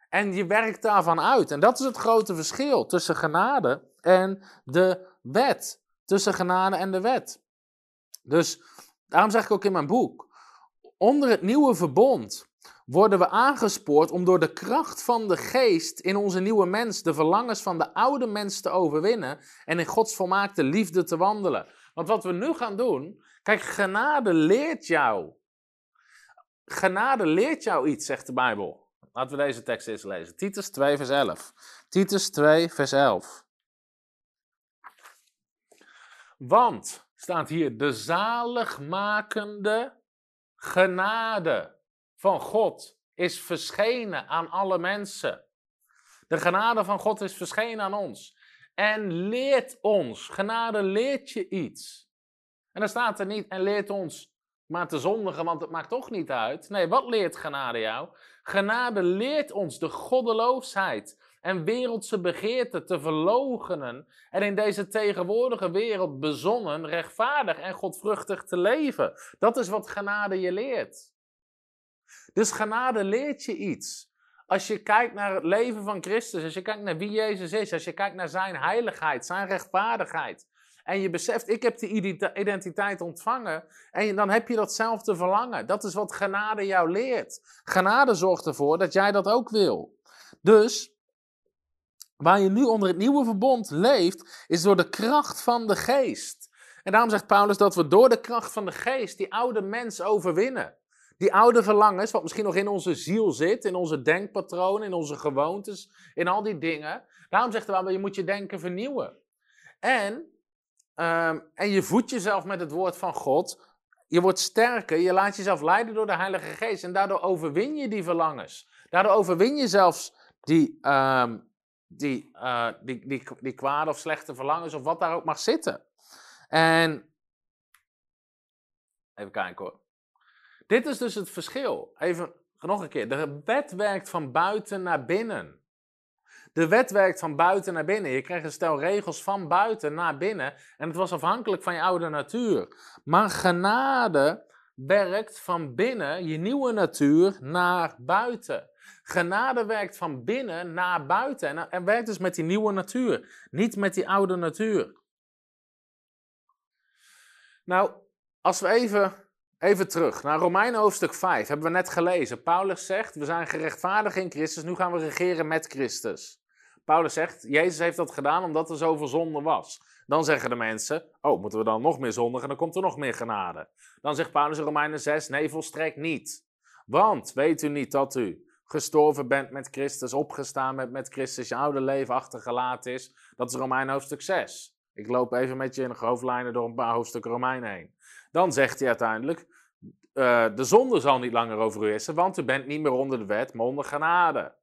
En je werkt daarvan uit. En dat is het grote verschil tussen genade en de wet. Tussen genade en de wet. Dus daarom zeg ik ook in mijn boek: onder het nieuwe verbond worden we aangespoord om door de kracht van de geest in onze nieuwe mens de verlangens van de oude mens te overwinnen en in Gods volmaakte liefde te wandelen. Want wat we nu gaan doen, kijk, genade leert jou. Genade leert jou iets, zegt de Bijbel. Laten we deze tekst eens lezen. Titus 2, vers 11. Titus 2, vers 11. Want, staat hier, de zaligmakende genade van God is verschenen aan alle mensen. De genade van God is verschenen aan ons. En leert ons, genade leert je iets. En dan staat er niet, en leert ons maar te zondigen, want het maakt toch niet uit. Nee, wat leert genade jou? Genade leert ons de goddeloosheid en wereldse begeerten te verlogenen en in deze tegenwoordige wereld bezonnen, rechtvaardig en godvruchtig te leven. Dat is wat genade je leert. Dus genade leert je iets. als je kijkt naar het leven van Christus, als je kijkt naar wie Jezus is, als je kijkt naar zijn heiligheid, zijn rechtvaardigheid, en je beseft, ik heb die identiteit ontvangen, en dan heb je datzelfde verlangen. Dat is wat genade jou leert. Genade zorgt ervoor dat jij dat ook wil. Dus, waar je nu onder het nieuwe verbond leeft, is door de kracht van de geest. En daarom zegt Paulus dat we door de kracht van de geest die oude mens overwinnen. Die oude verlangens, wat misschien nog in onze ziel zit, in onze denkpatronen, in onze gewoontes, in al die dingen. Daarom zegt hij wel, je moet je denken vernieuwen. En, ehm, en je voedt jezelf met het woord van God. Je wordt sterker, je laat jezelf leiden door de Heilige Geest. En daardoor overwin je die verlangens. Daardoor overwin je zelfs die, uh, die, uh, die, die, die kwade of slechte verlangens of wat daar ook mag zitten. En even kijken hoor. Dit is dus het verschil. Even nog een keer. De wet werkt van buiten naar binnen. De wet werkt van buiten naar binnen. Je krijgt een stel regels van buiten naar binnen. En het was afhankelijk van je oude natuur. Maar genade werkt van binnen, je nieuwe natuur, naar buiten. Genade werkt van binnen naar buiten. En, en werkt dus met die nieuwe natuur, niet met die oude natuur. Nou, als we even, even terug naar Romeinen hoofdstuk 5, hebben we net gelezen. Paulus zegt, we zijn gerechtvaardigd in Christus, nu gaan we regeren met Christus. Paulus zegt, Jezus heeft dat gedaan omdat er zoveel zonde was. Dan zeggen de mensen, oh, moeten we dan nog meer zondigen, dan komt er nog meer genade. Dan zegt Paulus in Romeinen 6, nee, volstrekt niet. Want weet u niet dat u gestorven bent met Christus, opgestaan bent met Christus, je oude leven achtergelaten is? Dat is Romeinen hoofdstuk 6. Ik loop even met je in de hoofdlijnen door een paar hoofdstukken Romein heen. Dan zegt hij uiteindelijk, uh, de zonde zal niet langer over u heersen, want u bent niet meer onder de wet, maar onder genade.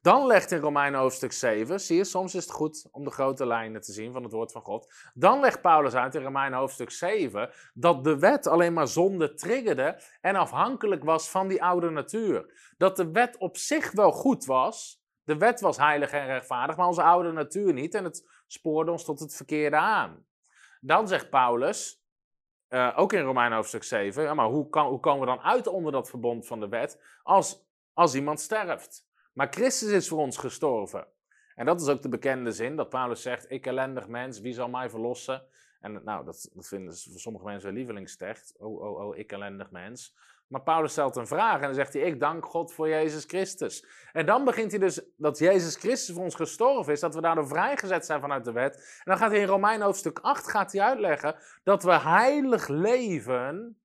Dan legt in Romeinen hoofdstuk 7, zie je, soms is het goed om de grote lijnen te zien van het woord van God. Dan legt Paulus uit in Romeinen hoofdstuk 7 dat de wet alleen maar zonde triggerde en afhankelijk was van die oude natuur. Dat de wet op zich wel goed was, de wet was heilig en rechtvaardig, maar onze oude natuur niet. En het spoorde ons tot het verkeerde aan. Dan zegt Paulus, uh, ook in Romein hoofdstuk 7, ja, maar hoe, kan, hoe komen we dan uit onder dat verbond van de wet als, als iemand sterft? Maar Christus is voor ons gestorven. En dat is ook de bekende zin dat Paulus zegt: Ik ellendig mens, wie zal mij verlossen? En nou, dat, vinden sommige mensen een lievelingstekst. Oh, oh, oh, ik ellendig mens. Maar Paulus stelt een vraag en dan zegt hij: Ik dank God voor Jezus Christus. En dan begint hij dus dat Jezus Christus voor ons gestorven is, dat we daardoor vrijgezet zijn vanuit de wet. En dan gaat hij in Romein hoofdstuk 8 gaat hij uitleggen dat we heilig leven.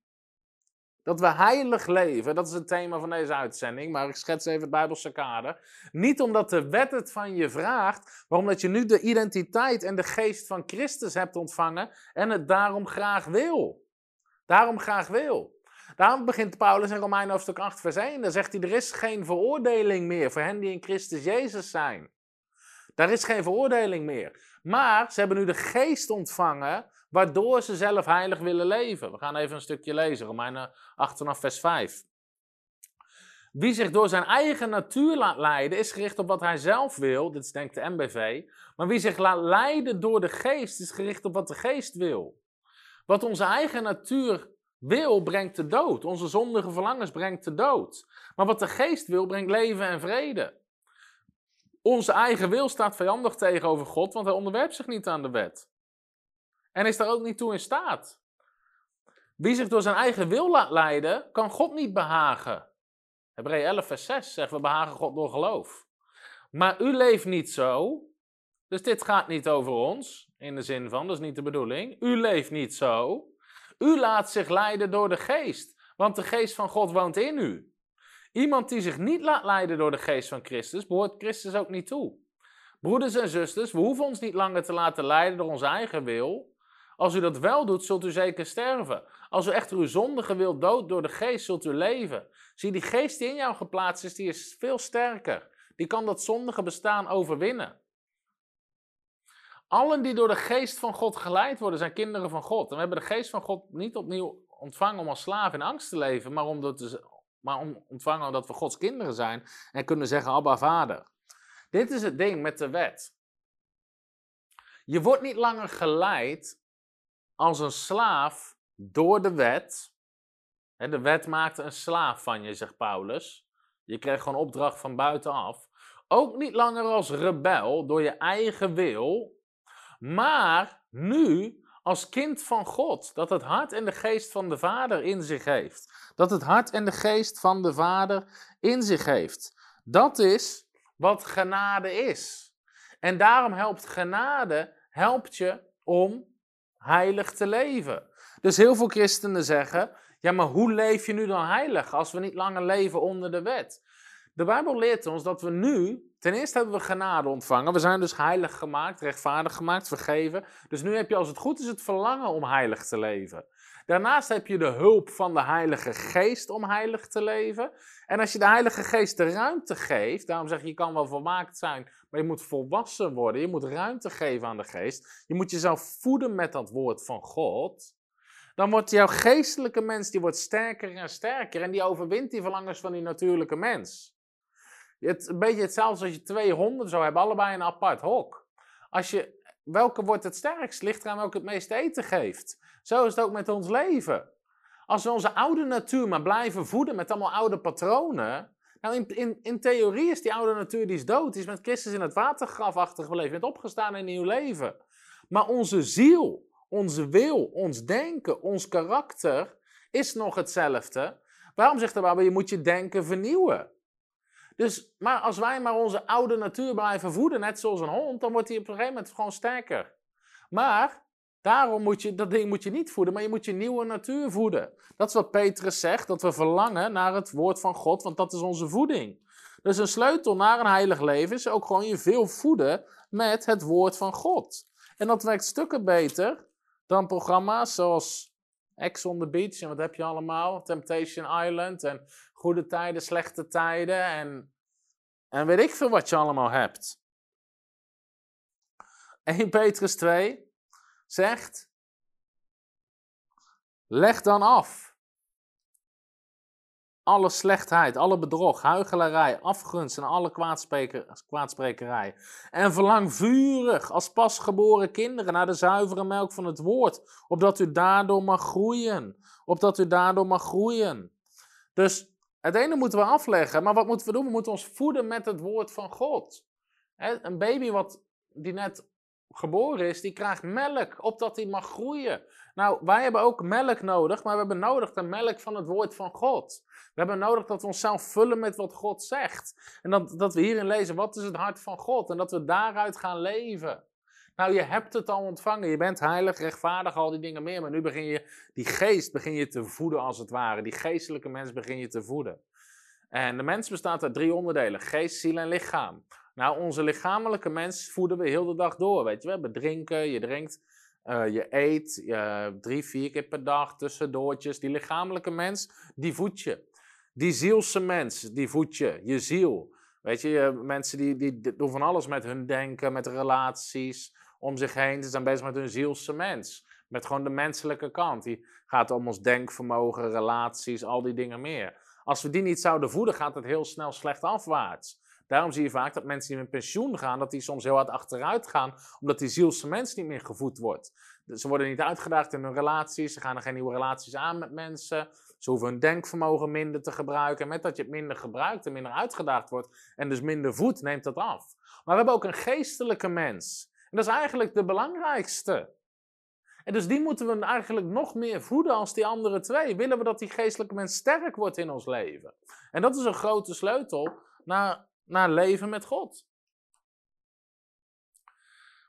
Dat we heilig leven, dat is het thema van deze uitzending, maar ik schets even het Bijbelse kader. Niet omdat de wet het van je vraagt, maar omdat je nu de identiteit en de geest van Christus hebt ontvangen en het daarom graag wil. Daarom graag wil. Daarom begint Paulus in Romein hoofdstuk 8 vers 1. Dan zegt hij, er is geen veroordeling meer voor hen die in Christus Jezus zijn. Daar is geen veroordeling meer. Maar ze hebben nu de geest ontvangen, waardoor ze zelf heilig willen leven. We gaan even een stukje lezen, Romeinen 8 vanaf vers 5. Wie zich door zijn eigen natuur laat leiden, is gericht op wat hij zelf wil. Dit is denk ik de MBV. Maar wie zich laat leiden door de geest, is gericht op wat de geest wil. Wat onze eigen natuur wil brengt de dood. Onze zondige verlangens brengt de dood. Maar wat de geest wil, brengt leven en vrede. Onze eigen wil staat vijandig tegenover God, want hij onderwerpt zich niet aan de wet. En is daar ook niet toe in staat. Wie zich door zijn eigen wil laat leiden, kan God niet behagen. Hebreeën 11, vers 6 zegt: We behagen God door geloof. Maar u leeft niet zo. Dus dit gaat niet over ons. In de zin van, dat is niet de bedoeling. U leeft niet zo. U laat zich leiden door de geest, want de geest van God woont in u. Iemand die zich niet laat leiden door de geest van Christus, behoort Christus ook niet toe. Broeders en zusters, we hoeven ons niet langer te laten leiden door onze eigen wil. Als u dat wel doet, zult u zeker sterven. Als u echter uw zondige wil dood door de geest, zult u leven. Zie, die geest die in jou geplaatst is, die is veel sterker. Die kan dat zondige bestaan overwinnen. Allen die door de geest van God geleid worden, zijn kinderen van God. En we hebben de geest van God niet opnieuw ontvangen om als slaaf in angst te leven, maar om, maar om ontvangen omdat we Gods kinderen zijn en kunnen zeggen, Abba Vader. Dit is het ding met de wet. Je wordt niet langer geleid als een slaaf door de wet. De wet maakt een slaaf van je, zegt Paulus. Je kreeg gewoon opdracht van buitenaf. Ook niet langer als rebel door je eigen wil, maar nu als kind van God. Dat het hart en de geest van de Vader in zich heeft. Dat het hart en de geest van de Vader in zich heeft. Dat is wat genade is. En daarom helpt genade, helpt je om heilig te leven. Dus heel veel christenen zeggen, ja maar hoe leef je nu dan heilig als we niet langer leven onder de wet? De Bijbel leert ons dat we nu, ten eerste hebben we genade ontvangen. We zijn dus heilig gemaakt, rechtvaardig gemaakt, vergeven. Dus nu heb je als het goed is het verlangen om heilig te leven. Daarnaast heb je de hulp van de Heilige Geest om heilig te leven. En als je de Heilige Geest de ruimte geeft, daarom zeg je, je kan wel volmaakt zijn, maar je moet volwassen worden. Je moet ruimte geven aan de Geest. Je moet jezelf voeden met dat woord van God. Dan wordt jouw geestelijke mens, die wordt sterker en sterker en die overwint die verlangens van die natuurlijke mens. Het, een beetje hetzelfde als je twee honden zou hebben, allebei een apart hok. Als je, welke wordt het sterkst? Ligt eraan welke het meeste eten geeft. Zo is het ook met ons leven. Als we onze oude natuur maar blijven voeden met allemaal oude patronen. Nou, in, in, in theorie is die oude natuur die is dood. Die is met Christus in het watergraf achtergebleven. Met opgestaan in een nieuw leven. Maar onze ziel, onze wil, ons denken, ons karakter is nog hetzelfde. Waarom zegt de Bijbel, je moet je denken vernieuwen? Dus, maar als wij maar onze oude natuur blijven voeden, net zoals een hond, dan wordt hij op een gegeven moment gewoon sterker. Maar daarom moet je, dat ding moet je niet voeden, maar je moet je nieuwe natuur voeden. Dat is wat Petrus zegt, dat we verlangen naar het woord van God, want dat is onze voeding. Dus een sleutel naar een heilig leven is ook gewoon je veel voeden met het woord van God. En dat werkt stukken beter dan programma's zoals Ex on the Beach en wat heb je allemaal? Temptation Island en goede tijden, slechte tijden en, en weet ik veel wat je allemaal hebt. 1 Petrus 2 zegt, leg dan af alle slechtheid, alle bedrog, huichelarij, afgunst en alle kwaadsprekerij. En verlang vurig als pasgeboren kinderen naar de zuivere melk van het woord, opdat u daardoor mag groeien. Opdat u daardoor mag groeien. Dus het ene moeten we afleggen, maar wat moeten we doen? We moeten ons voeden met het woord van God. Een baby wat, die net geboren is, die krijgt melk, opdat hij mag groeien. Nou, wij hebben ook melk nodig, maar we hebben nodig de melk van het woord van God. We hebben nodig dat we onszelf vullen met wat God zegt. En dat, dat we hierin lezen, wat is het hart van God? En dat we daaruit gaan leven. Nou, je hebt het al ontvangen. Je bent heilig, rechtvaardig, al die dingen meer. Maar nu begin je, die geest begin je te voeden als het ware. Die geestelijke mens begin je te voeden. En de mens bestaat uit drie onderdelen. Geest, ziel en lichaam. Nou, onze lichamelijke mens voeden we heel de dag door. Weet je, we hebben drinken, je drinkt, uh, je eet drie, vier keer per dag, tussendoortjes. Die lichamelijke mens, die voed je. Die zielse mens, die voed je, je ziel. Weet je, mensen die, die doen van alles met hun denken, met relaties om zich heen. Ze zijn bezig met hun zielse mens. Met gewoon de menselijke kant. Die gaat om ons denkvermogen, relaties, al die dingen meer. Als we die niet zouden voeden, gaat het heel snel slecht afwaarts. Daarom zie je vaak dat mensen die met pensioen gaan, dat die soms heel hard achteruit gaan, omdat die zielse mens niet meer gevoed wordt. Ze worden niet uitgedaagd in hun relaties, ze gaan er geen nieuwe relaties aan met mensen. Ze hoeven hun denkvermogen minder te gebruiken. En met dat je het minder gebruikt en minder uitgedaagd wordt en dus minder voedt, neemt dat af. Maar we hebben ook een geestelijke mens. En dat is eigenlijk de belangrijkste. En dus die moeten we eigenlijk nog meer voeden als die andere twee. Willen we dat die geestelijke mens sterk wordt in ons leven? En dat is een grote sleutel naar, naar leven met God.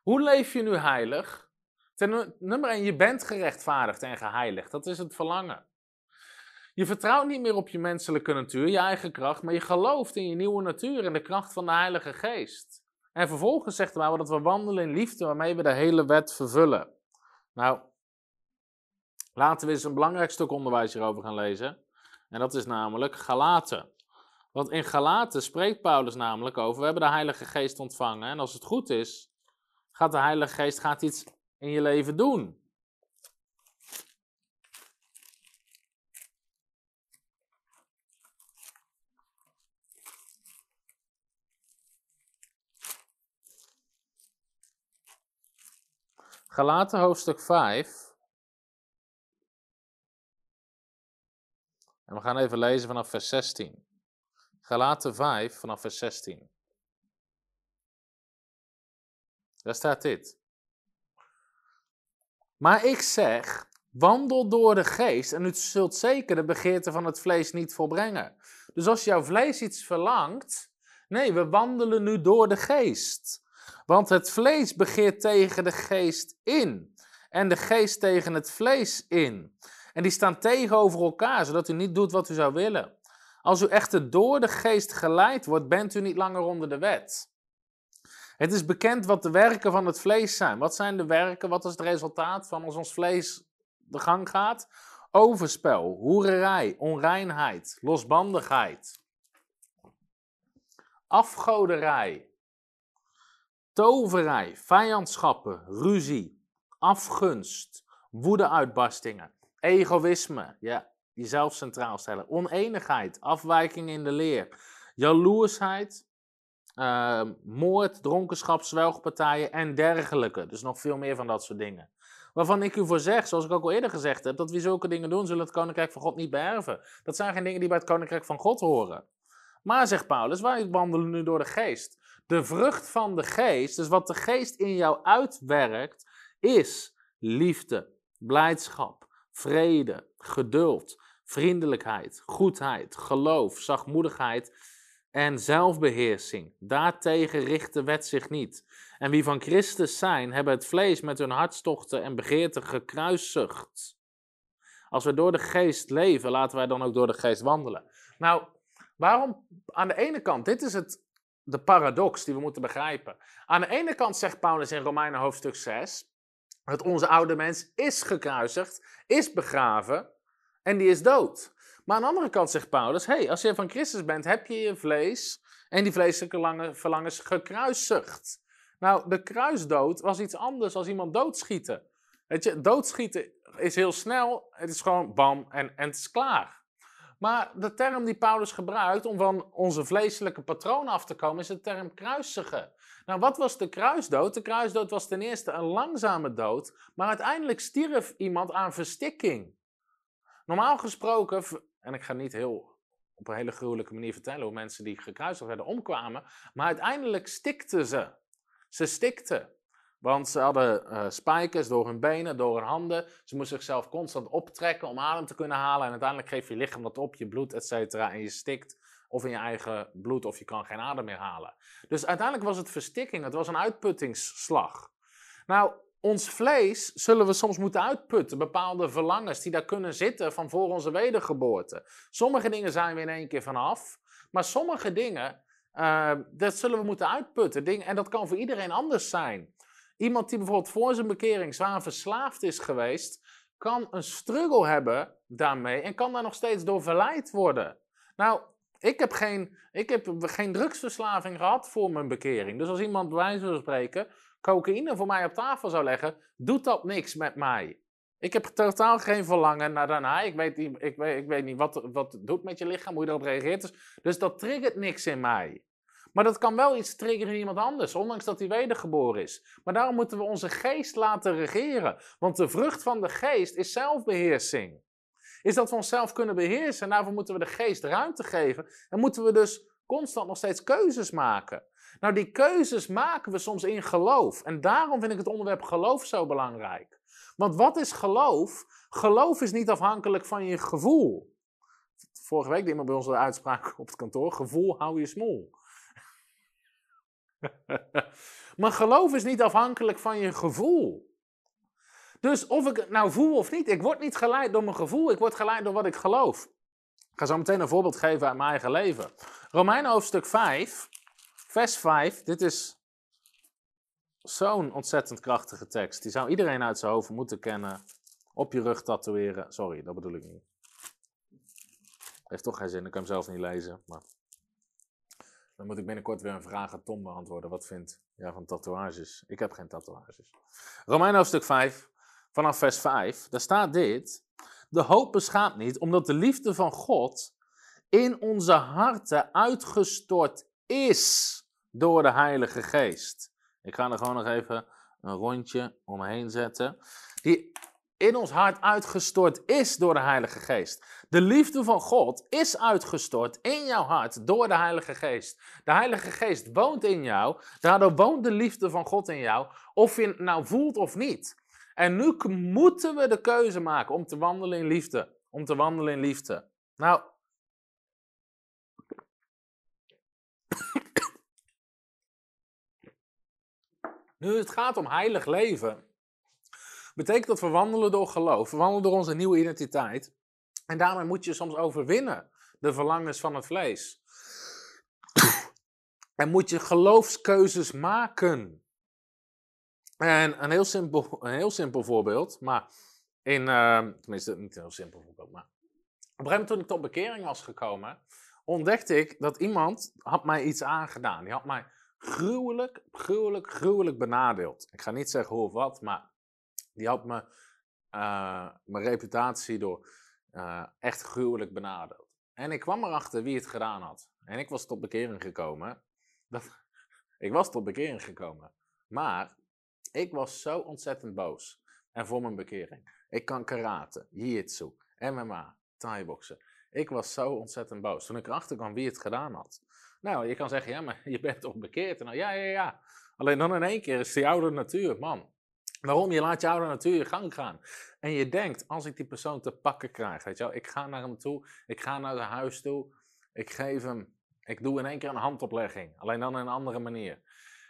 Hoe leef je nu heilig? Ten nummer 1, je bent gerechtvaardigd en geheiligd. Dat is het verlangen. Je vertrouwt niet meer op je menselijke natuur, je eigen kracht, maar je gelooft in je nieuwe natuur en de kracht van de Heilige Geest. En vervolgens zegt de Bijbel dat we wandelen in liefde waarmee we de hele wet vervullen. Nou, laten we eens een belangrijk stuk onderwijs hierover gaan lezen. En dat is namelijk Galaten. Want in Galaten spreekt Paulus namelijk over, we hebben de Heilige Geest ontvangen. En als het goed is, gaat de Heilige Geest gaat iets in je leven doen. Galaten hoofdstuk 5. En we gaan even lezen vanaf vers 16. Galaten 5 vanaf vers 16. Daar staat dit. Maar ik zeg, wandel door de geest en u zult zeker de begeerte van het vlees niet volbrengen. Dus als jouw vlees iets verlangt, nee, we wandelen nu door de geest. Want het vlees begeert tegen de geest in en de geest tegen het vlees in. En die staan tegenover elkaar, zodat u niet doet wat u zou willen. Als u echter door de geest geleid wordt, bent u niet langer onder de wet. Het is bekend wat de werken van het vlees zijn. Wat zijn de werken? Wat is het resultaat van als ons vlees de gang gaat? Overspel, hoererij, onreinheid, losbandigheid, afgoderij, toverij, vijandschappen, ruzie, afgunst, woedeuitbarstingen, egoïsme, ja, jezelf centraal stellen, oneenigheid, afwijking in de leer, jaloersheid, uh, moord, dronkenschap, zwelgpartijen en dergelijke. Dus nog veel meer van dat soort dingen. Waarvan ik u voor zeg, zoals ik ook al eerder gezegd heb, dat wie zulke dingen doen, zullen het koninkrijk van God niet beërven. Dat zijn geen dingen die bij het koninkrijk van God horen. Maar, zegt Paulus, wij wandelen nu door de geest. De vrucht van de geest, dus wat de geest in jou uitwerkt, is liefde, blijdschap, vrede, geduld, vriendelijkheid, goedheid, geloof, zachtmoedigheid en zelfbeheersing. Daartegen richt de wet zich niet. En wie van Christus zijn, hebben het vlees met hun hartstochten en begeerten gekruisigd. Als we door de geest leven, laten wij dan ook door de geest wandelen. Nou, waarom aan de ene kant, dit is het, de paradox die we moeten begrijpen. Aan de ene kant zegt Paulus in Romeinen hoofdstuk 6, dat onze oude mens is gekruisigd, is begraven en die is dood. Maar aan de andere kant zegt Paulus: hey, als je van Christus bent, heb je je vlees en die vleeselijke verlangens gekruisigd. Nou, de kruisdood was iets anders dan iemand doodschieten. Weet je, doodschieten is heel snel, het is gewoon bam en, en het is klaar. Maar de term die Paulus gebruikt om van onze vleeselijke patroon af te komen, is de term kruisigen. Nou, wat was de kruisdood? De kruisdood was ten eerste een langzame dood, maar uiteindelijk stierf iemand aan verstikking. Normaal gesproken en ik ga niet heel op een hele gruwelijke manier vertellen hoe mensen die gekruisigd werden omkwamen. Maar uiteindelijk stikten ze. Ze stikten. Want ze hadden uh, spijkers door hun benen, door hun handen. Ze moesten zichzelf constant optrekken om adem te kunnen halen. En uiteindelijk geeft je lichaam dat op, je bloed, et cetera. En je stikt of in je eigen bloed of je kan geen adem meer halen. Dus uiteindelijk was het verstikking. Het was een uitputtingsslag. Nou, ons vlees zullen we soms moeten uitputten. Bepaalde verlangens die daar kunnen zitten van voor onze wedergeboorte. Sommige dingen zijn we in één keer vanaf. Maar sommige dingen, uh, dat zullen we moeten uitputten. en dat kan voor iedereen anders zijn. Iemand die bijvoorbeeld voor zijn bekering zwaar verslaafd is geweest, kan een struggle hebben daarmee en kan daar nog steeds door verleid worden. Nou, ik heb geen, ik heb geen drugsverslaving gehad voor mijn bekering. Dus als iemand bij wijze spreken cocaïne voor mij op tafel zou leggen, doet dat niks met mij. Ik heb totaal geen verlangen naar daarna. Ik weet niet, ik weet, ik weet niet wat, wat het doet met je lichaam, hoe je erop reageert. Dus, dus dat triggert niks in mij. Maar dat kan wel iets triggeren in iemand anders, ondanks dat hij wedergeboren is. Maar daarom moeten we onze geest laten regeren. Want de vrucht van de geest is zelfbeheersing. Is dat we onszelf kunnen beheersen. En daarvoor moeten we de geest ruimte geven. En moeten we dus constant nog steeds keuzes maken. Nou, die keuzes maken we soms in geloof. En daarom vind ik het onderwerp geloof zo belangrijk. Want wat is geloof? Geloof is niet afhankelijk van je gevoel. Vorige week deed iemand bij ons de uitspraak (laughs) op het kantoor: gevoel hou je smoel. (laughs) maar geloof is niet afhankelijk van je gevoel. Dus of ik het nou voel of niet, ik word niet geleid door mijn gevoel, ik word geleid door wat ik geloof. Ik ga zo meteen een voorbeeld geven uit mijn eigen leven. Romeinen hoofdstuk 5, vers 5. Dit is zo'n ontzettend krachtige tekst. Die zou iedereen uit zijn hoofd moeten kennen. Op je rug tatoeëren. Sorry, dat bedoel ik niet. Heeft toch geen zin, ik kan hem zelf niet lezen. Maar... Dan moet ik binnenkort weer een vraag aan Tom beantwoorden. Wat vindt jij van tatoeages? Ik heb geen tatoeages. Romein hoofdstuk 5, vanaf vers 5. Daar staat dit. De hoop beschaamt niet, omdat de liefde van God in onze harten uitgestort is door de Heilige Geest. Ik ga er gewoon nog even een rondje omheen zetten. Die, in ons hart uitgestort is door de Heilige Geest. De liefde van God is uitgestort in jouw hart door de Heilige Geest. De Heilige Geest woont in jou, daardoor woont de liefde van God in jou, of je het nou voelt of niet. En nu moeten we de keuze maken om te wandelen in liefde. Om te wandelen in liefde. Nou. Nu het gaat om heilig leven, betekent dat we wandelen door geloof, we wandelen door onze nieuwe identiteit. En daarmee moet je soms overwinnen de verlangens van het vlees. En moet je geloofskeuzes maken. En een heel simpel, een heel simpel voorbeeld, maar in, uh, tenminste niet een heel simpel voorbeeld, maar op een gegeven moment toen ik tot bekering was gekomen, ontdekte ik dat iemand had mij iets aangedaan. Die had mij gruwelijk, gruwelijk, gruwelijk benadeeld. Ik ga niet zeggen hoe of wat, maar die had me, uh, mijn reputatie door uh, echt gruwelijk benadeeld. En ik kwam erachter wie het gedaan had. En ik was tot bekering gekomen. Dat, (laughs) ik was tot bekering gekomen. Maar ik was zo ontzettend boos. En voor mijn bekering. Ik kan karate, jiu-jitsu, MMA, thai-boksen. Ik was zo ontzettend boos. Toen ik erachter kwam wie het gedaan had. Nou, je kan zeggen, ja, maar (laughs) je bent toch bekeerd? Nou, ja, ja, ja. Alleen dan in één keer is die oude natuur, man. Waarom? Je laat je oude natuur je gang gaan. En je denkt, als ik die persoon te pakken krijg, weet je wel, ik ga naar hem toe, ik ga naar zijn huis toe, ik geef hem, ik doe in één keer een handoplegging, alleen dan in een andere manier.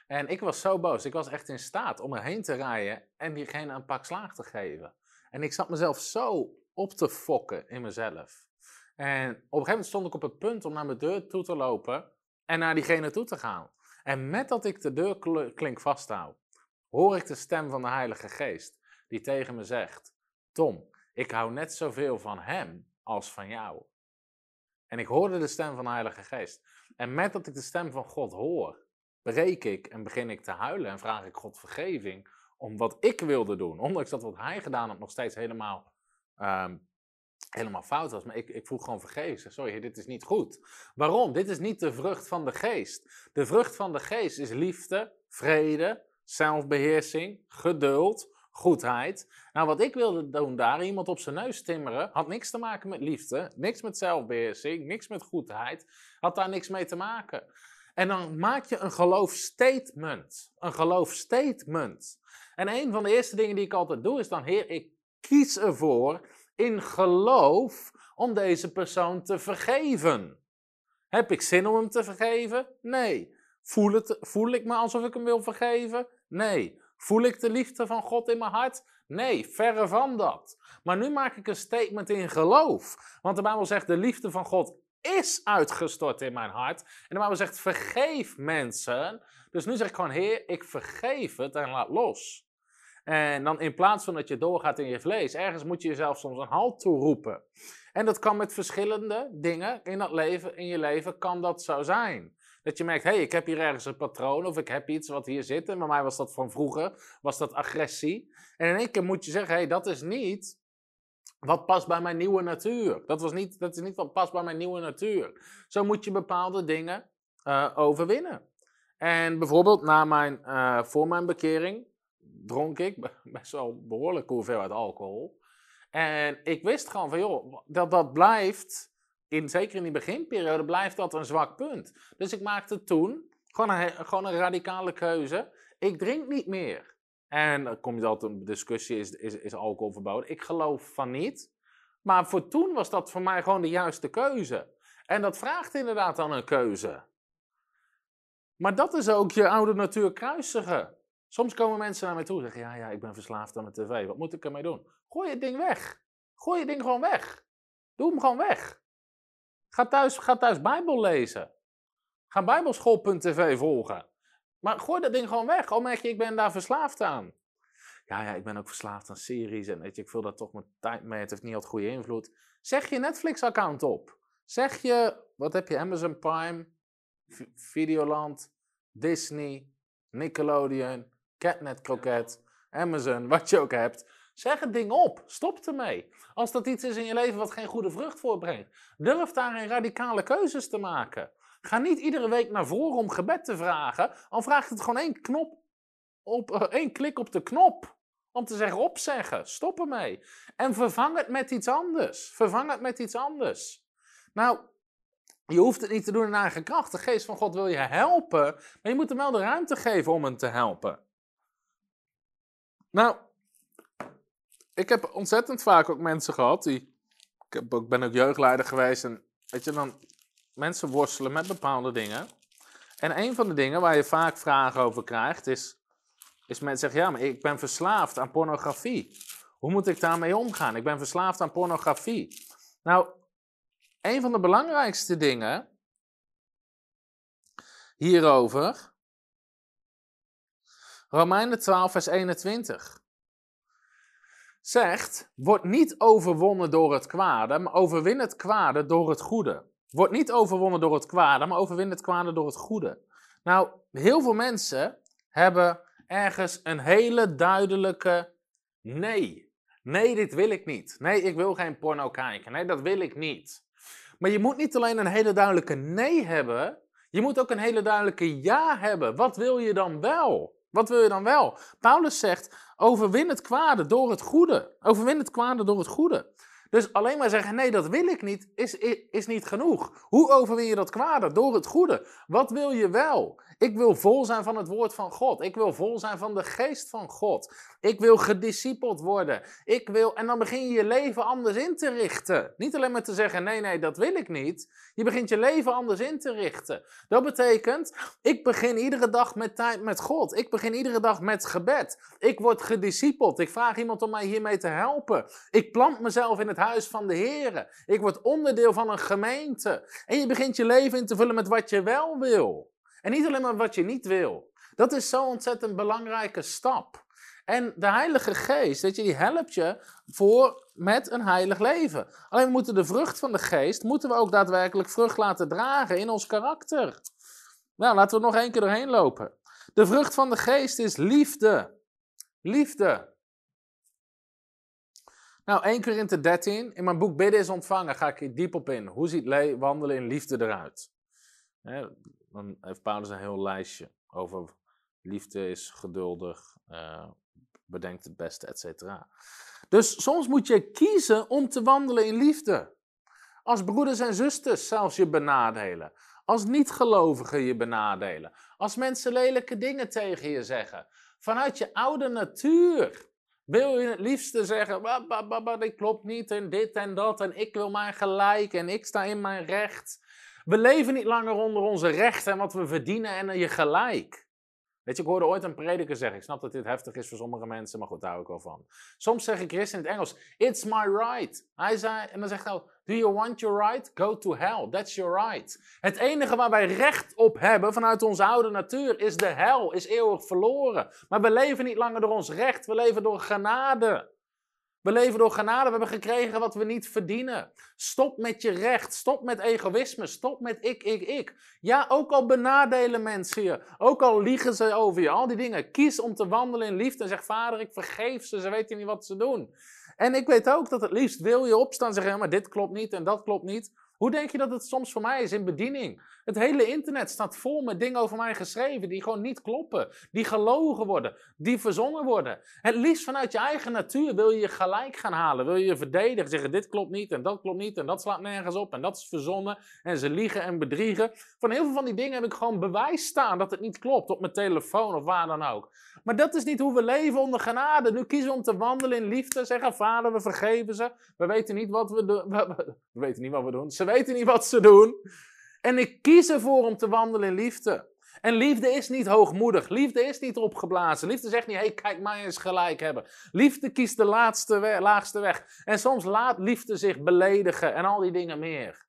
En ik was zo boos, ik was echt in staat om erheen te rijden en diegene een pak slaag te geven. En ik zat mezelf zo op te fokken in mezelf. En op een gegeven moment stond ik op het punt om naar mijn deur toe te lopen en naar diegene toe te gaan. En met dat ik de deurklink vasthoud, hoor ik de stem van de Heilige Geest die tegen me zegt: Tom, ik hou net zoveel van hem als van jou. En ik hoorde de stem van de Heilige Geest. En met dat ik de stem van God hoor, breek ik en begin ik te huilen en vraag ik God vergeving om wat ik wilde doen. Ondanks dat wat hij gedaan had nog steeds helemaal, um, helemaal fout was. Maar ik, ik vroeg gewoon vergeving. Sorry, dit is niet goed. Waarom? Dit is niet de vrucht van de geest. De vrucht van de geest is liefde, vrede, zelfbeheersing, geduld, goedheid. Nou, wat ik wilde doen daar, iemand op zijn neus timmeren, had niks te maken met liefde, niks met zelfbeheersing, niks met goedheid, had daar niks mee te maken. En dan maak je een geloofstatement. Een geloofstatement. En een van de eerste dingen die ik altijd doe is dan, Heer, ik kies ervoor in geloof om deze persoon te vergeven. Heb ik zin om hem te vergeven? Nee. Voel, het, voel ik me alsof ik hem wil vergeven? Nee. Voel ik de liefde van God in mijn hart? Nee, verre van dat. Maar nu maak ik een statement in geloof. Want de Bijbel zegt: de liefde van God is uitgestort in mijn hart. En de Bijbel zegt: vergeef mensen. Dus nu zeg ik gewoon: Heer, ik vergeef het en laat los. En dan in plaats van dat je doorgaat in je vlees, ergens moet je jezelf soms een halt toeroepen. En dat kan met verschillende dingen in, dat leven, in je leven, kan dat zo zijn. Dat je merkt, hé, hey, ik heb hier ergens een patroon of ik heb iets wat hier zit. En bij mij was dat van vroeger, was dat agressie. En in één keer moet je zeggen, hé, hey, dat is niet wat past bij mijn nieuwe natuur. Dat, was niet, dat is niet wat past bij mijn nieuwe natuur. Zo moet je bepaalde dingen uh, overwinnen. En bijvoorbeeld na mijn, uh, voor mijn bekering dronk ik best wel behoorlijke hoeveelheid alcohol. En ik wist gewoon van, joh, dat dat blijft in, zeker in die beginperiode, blijft dat een zwak punt. Dus ik maakte toen gewoon een, gewoon een radicale keuze. Ik drink niet meer. En dan kom je altijd een discussie, is, is, is alcohol verboden? Ik geloof van niet. Maar voor toen was dat voor mij gewoon de juiste keuze. En dat vraagt inderdaad dan een keuze. Maar dat is ook je oude natuur kruisigen. Soms komen mensen naar mij toe en zeggen, ja, ja, ik ben verslaafd aan mijn tv. Wat moet ik ermee doen? Gooi het ding weg. Gooi het ding gewoon weg. Doe hem gewoon weg. Ga thuis, ga thuis Bijbel lezen. Ga bijbelschool.tv volgen. Maar gooi dat ding gewoon weg. Al merk je, ik ben daar verslaafd aan. Ja, ja, ik ben ook verslaafd aan series en weet je, ik vul daar toch mijn tijd mee. Het heeft niet altijd goede invloed. Zeg je Netflix-account op. Zeg je, wat heb je, Amazon Prime, Videoland, Disney, Nickelodeon, Catnet Croquet, Amazon, wat je ook hebt. Zeg het ding op. Stop ermee. Als dat iets is in je leven wat geen goede vrucht voorbrengt, durf daarin radicale keuzes te maken. Ga niet iedere week naar voren om gebed te vragen. Al vraagt het gewoon één knop op, uh, één klik op de knop. Om te zeggen opzeggen, stop ermee. En vervang het met iets anders. Vervang het met iets anders. Nou, je hoeft het niet te doen in eigen kracht. De geest van God wil je helpen, maar je moet hem wel de ruimte geven om hem te helpen. Nou, ik heb ontzettend vaak ook mensen gehad die. Ik ben ook jeugdleider geweest en weet je dan. Mensen worstelen met bepaalde dingen. En een van de dingen waar je vaak vragen over krijgt is. Is mensen zeggen: Ja, maar ik ben verslaafd aan pornografie. Hoe moet ik daarmee omgaan? Ik ben verslaafd aan pornografie. Nou, een van de belangrijkste dingen hierover. Romeinen 12, vers 21 zegt: Word niet overwonnen door het kwade, maar overwin het kwade door het goede. Word niet overwonnen door het kwade, maar overwin het kwade door het goede. Nou, heel veel mensen hebben ergens een hele duidelijke nee. Nee, dit wil ik niet. Nee, ik wil geen porno kijken. Nee, dat wil ik niet. Maar je moet niet alleen een hele duidelijke nee hebben, je moet ook een hele duidelijke ja hebben. Wat wil je dan wel? Wat wil je dan wel? Paulus zegt: overwin het kwade door het goede. Overwin het kwade door het goede. Dus alleen maar zeggen: nee, dat wil ik niet, is, is niet genoeg. Hoe overwin je dat kwade? Door het goede. Wat wil je wel? Ik wil vol zijn van het woord van God. Ik wil vol zijn van de geest van God. Ik wil gediscipeld worden. Ik wil, en dan begin je je leven anders in te richten. Niet alleen maar te zeggen: nee, nee, dat wil ik niet. Je begint je leven anders in te richten. Dat betekent: ik begin iedere dag met tijd met God. Ik begin iedere dag met gebed. Ik word gediscipeld. Ik vraag iemand om mij hiermee te helpen. Ik plant mezelf in het huis van de Heer. Ik word onderdeel van een gemeente. En je begint je leven in te vullen met wat je wel wil. En niet alleen maar wat je niet wil. Dat is zo'n ontzettend belangrijke stap. En de Heilige Geest, weet je, die helpt je voor met een heilig leven. Alleen we moeten de vrucht van de Geest, moeten we ook daadwerkelijk vrucht laten dragen in ons karakter. Nou, laten we nog één keer doorheen lopen. De vrucht van de Geest is liefde. Liefde. Nou, 1 Korinthe 13. In mijn boek Bidden is ontvangen ga ik hier diep op in. Hoe ziet wandelen in liefde eruit? dan heeft Paulus een heel lijstje over liefde is geduldig, uh, bedenkt het beste, et cetera. Dus soms moet je kiezen om te wandelen in liefde. Als broeders en zusters zelfs je benadelen. Als niet-gelovigen je benadelen. Als mensen lelijke dingen tegen je zeggen. Vanuit je oude natuur wil je het liefste zeggen, dit klopt niet en dit en dat en ik wil mijn gelijk en ik sta in mijn recht. We leven niet langer onder onze rechten en wat we verdienen en je gelijk. Weet je, ik hoorde ooit een prediker zeggen, ik snap dat dit heftig is voor sommige mensen, maar goed, daar hou ik wel van. Soms zeggen christen in het Engels, it's my right. Hij zei, en dan zegt hij, do you want your right? Go to hell, that's your right. Het enige waar wij recht op hebben vanuit onze oude natuur is de hel, is eeuwig verloren. Maar we leven niet langer door ons recht, we leven door genade. We leven door genade, we hebben gekregen wat we niet verdienen. Stop met je recht, stop met egoïsme, stop met ik, ik, ik. Ja, ook al benadelen mensen je, ook al liegen ze over je, al die dingen. Kies om te wandelen in liefde en zeg, vader, ik vergeef ze, ze weten niet wat ze doen. En ik weet ook dat het liefst wil je opstaan en zeggen, maar dit klopt niet en dat klopt niet. Hoe denk je dat het soms voor mij is in bediening? Het hele internet staat vol met dingen over mij geschreven die gewoon niet kloppen, die gelogen worden, die verzonnen worden. Het liefst vanuit je eigen natuur wil je je gelijk gaan halen, wil je je verdedigen, zeggen dit klopt niet en dat klopt niet en dat slaat nergens op en dat is verzonnen en ze liegen en bedriegen. Van heel veel van die dingen heb ik gewoon bewijs staan dat het niet klopt op mijn telefoon of waar dan ook. Maar dat is niet hoe we leven onder genade. Nu kiezen we om te wandelen in liefde, zeggen vader we vergeven ze. We weten niet wat we doen. (laughs) We weten niet wat we doen. Ze weten niet wat ze doen. En ik kies ervoor om te wandelen in liefde. En liefde is niet hoogmoedig. Liefde is niet opgeblazen. Liefde zegt niet, hé, hey, kijk, mij eens gelijk hebben. Liefde kiest de laatste laagste weg. En soms laat liefde zich beledigen en al die dingen meer.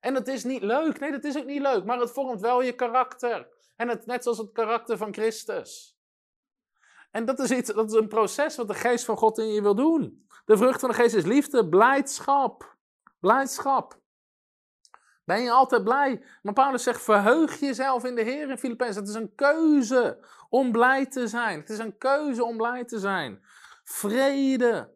En het is niet leuk. Nee, dat is ook niet leuk. Maar het vormt wel je karakter. En het, net zoals het karakter van Christus. En dat is, iets, dat is een proces wat de geest van God in je wil doen. De vrucht van de geest is liefde, blijdschap. Blijdschap. Ben je altijd blij? Maar Paulus zegt, verheug jezelf in de Heer in Filippenzen. Het is een keuze om blij te zijn. Het is een keuze om blij te zijn. Vrede.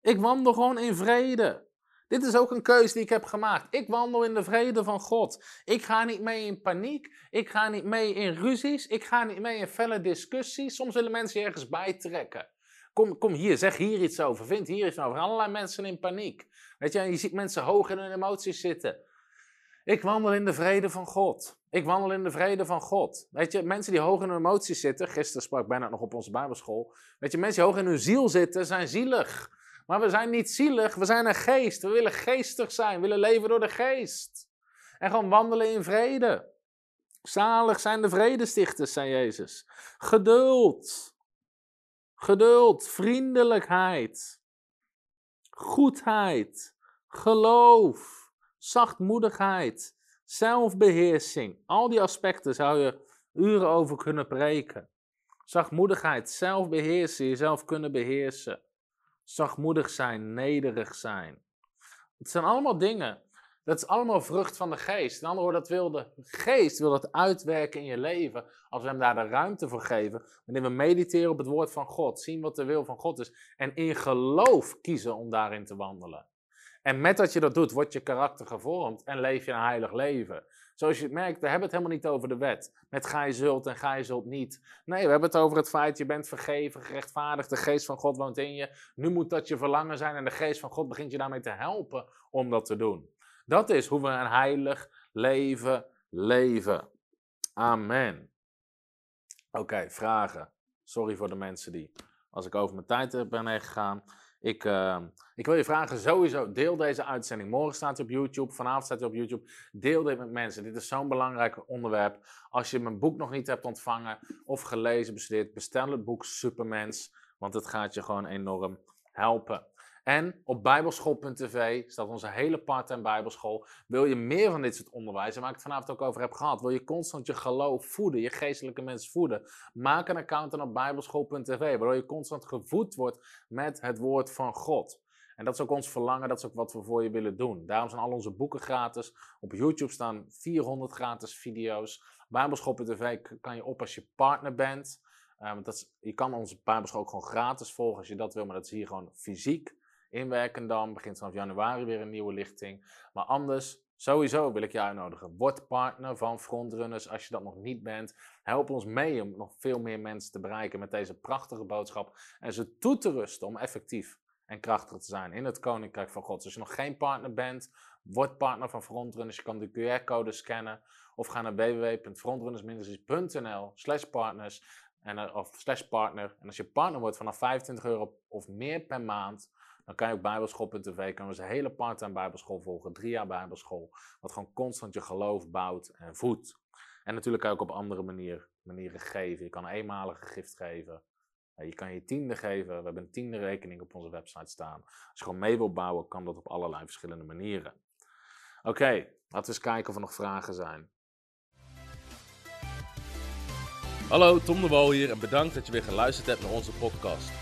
Ik wandel gewoon in vrede. Dit is ook een keuze die ik heb gemaakt. Ik wandel in de vrede van God. Ik ga niet mee in paniek. Ik ga niet mee in ruzies. Ik ga niet mee in felle discussies. Soms willen mensen ergens bijtrekken. Kom, kom hier, zeg hier iets over, vind hier iets over. Allerlei mensen in paniek. Weet je, je ziet mensen hoog in hun emoties zitten. Ik wandel in de vrede van God. Ik wandel in de vrede van God. Weet je, mensen die hoog in hun emoties zitten, gisteren sprak bijna nog op onze Bijbelschool. Weet je, mensen die hoog in hun ziel zitten, zijn zielig. Maar we zijn niet zielig, we zijn een geest. We willen geestig zijn, we willen leven door de geest. En gewoon wandelen in vrede. Zalig zijn de vredestichters, zei Jezus. Geduld. Geduld, vriendelijkheid, goedheid, geloof, zachtmoedigheid, zelfbeheersing. Al die aspecten zou je uren over kunnen preken. Zachtmoedigheid, zelfbeheersen, jezelf kunnen beheersen. Zachtmoedig zijn, nederig zijn. Het zijn allemaal dingen dat is allemaal vrucht van de geest. In andere woorden, dat wil de geest wil dat uitwerken in je leven. Als we hem daar de ruimte voor geven. Wanneer we mediteren op het woord van God. Zien wat de wil van God is. En in geloof kiezen om daarin te wandelen. En met dat je dat doet, wordt je karakter gevormd en leef je een heilig leven. Zoals je merkt, we hebben het helemaal niet over de wet. Met ga je zult en ga je zult niet. Nee, we hebben het over het feit, je bent vergeven, gerechtvaardigd, de geest van God woont in je. Nu moet dat je verlangen zijn en de geest van God begint je daarmee te helpen om dat te doen. Dat is hoe we een heilig leven leven. Amen. Oké, vragen. Sorry voor de mensen die, als ik over mijn tijd ben heen gegaan. Ik, uh, ik wil je vragen sowieso, deel deze uitzending. Morgen staat hij op YouTube, vanavond staat hij op YouTube. Deel dit met mensen. Dit is zo'n belangrijk onderwerp. Als je mijn boek nog niet hebt ontvangen of gelezen, bestudeerd, bestel het boek Supermens. Want het gaat je gewoon enorm helpen. En op bijbelschool.tv staat onze hele part-time bijbelschool. Wil je meer van dit soort onderwijs, waar ik het vanavond ook over heb gehad, wil je constant je geloof voeden, je geestelijke mensen voeden, maak een account dan op bijbelschool.tv, waardoor je constant gevoed wordt met het woord van God. En dat is ook ons verlangen, dat is ook wat we voor je willen doen. Daarom zijn al onze boeken gratis. Op YouTube staan 400 gratis video's. Bijbelschool.tv kan je op als je partner bent. Uh, dat je kan onze Bijbelschool ook gewoon gratis volgen als je dat wil, maar dat is hier gewoon fysiek in Werkendam. Begint vanaf januari weer een nieuwe lichting. Maar anders, sowieso wil ik je uitnodigen. Word partner van Frontrunners als je dat nog niet bent. Help ons mee om nog veel meer mensen te bereiken met deze prachtige boodschap. En ze toe te rusten om effectief en krachtig te zijn in het Koninkrijk van God. Dus als je nog geen partner bent, word partner van Frontrunners. Je kan de QR-code scannen of ga naar www.frontrunnersministries.nl slash partners en, of slash partner. En als je partner wordt vanaf 25 euro of meer per maand, dan kan je ook bijbelschool.tv, kan we een hele part-time bijbelschool volgen, drie jaar bijbelschool, wat gewoon constant je geloof bouwt en voedt. En natuurlijk kan je ook op andere manier, manieren geven. Je kan een eenmalige gift geven. Je kan je tiende geven. We hebben een tiende rekening op onze website staan. Als je gewoon mee wilt bouwen, kan dat op allerlei verschillende manieren. Oké, laten we eens kijken of er nog vragen zijn. Hallo, Tom de Wol hier en bedankt dat je weer geluisterd hebt naar onze podcast.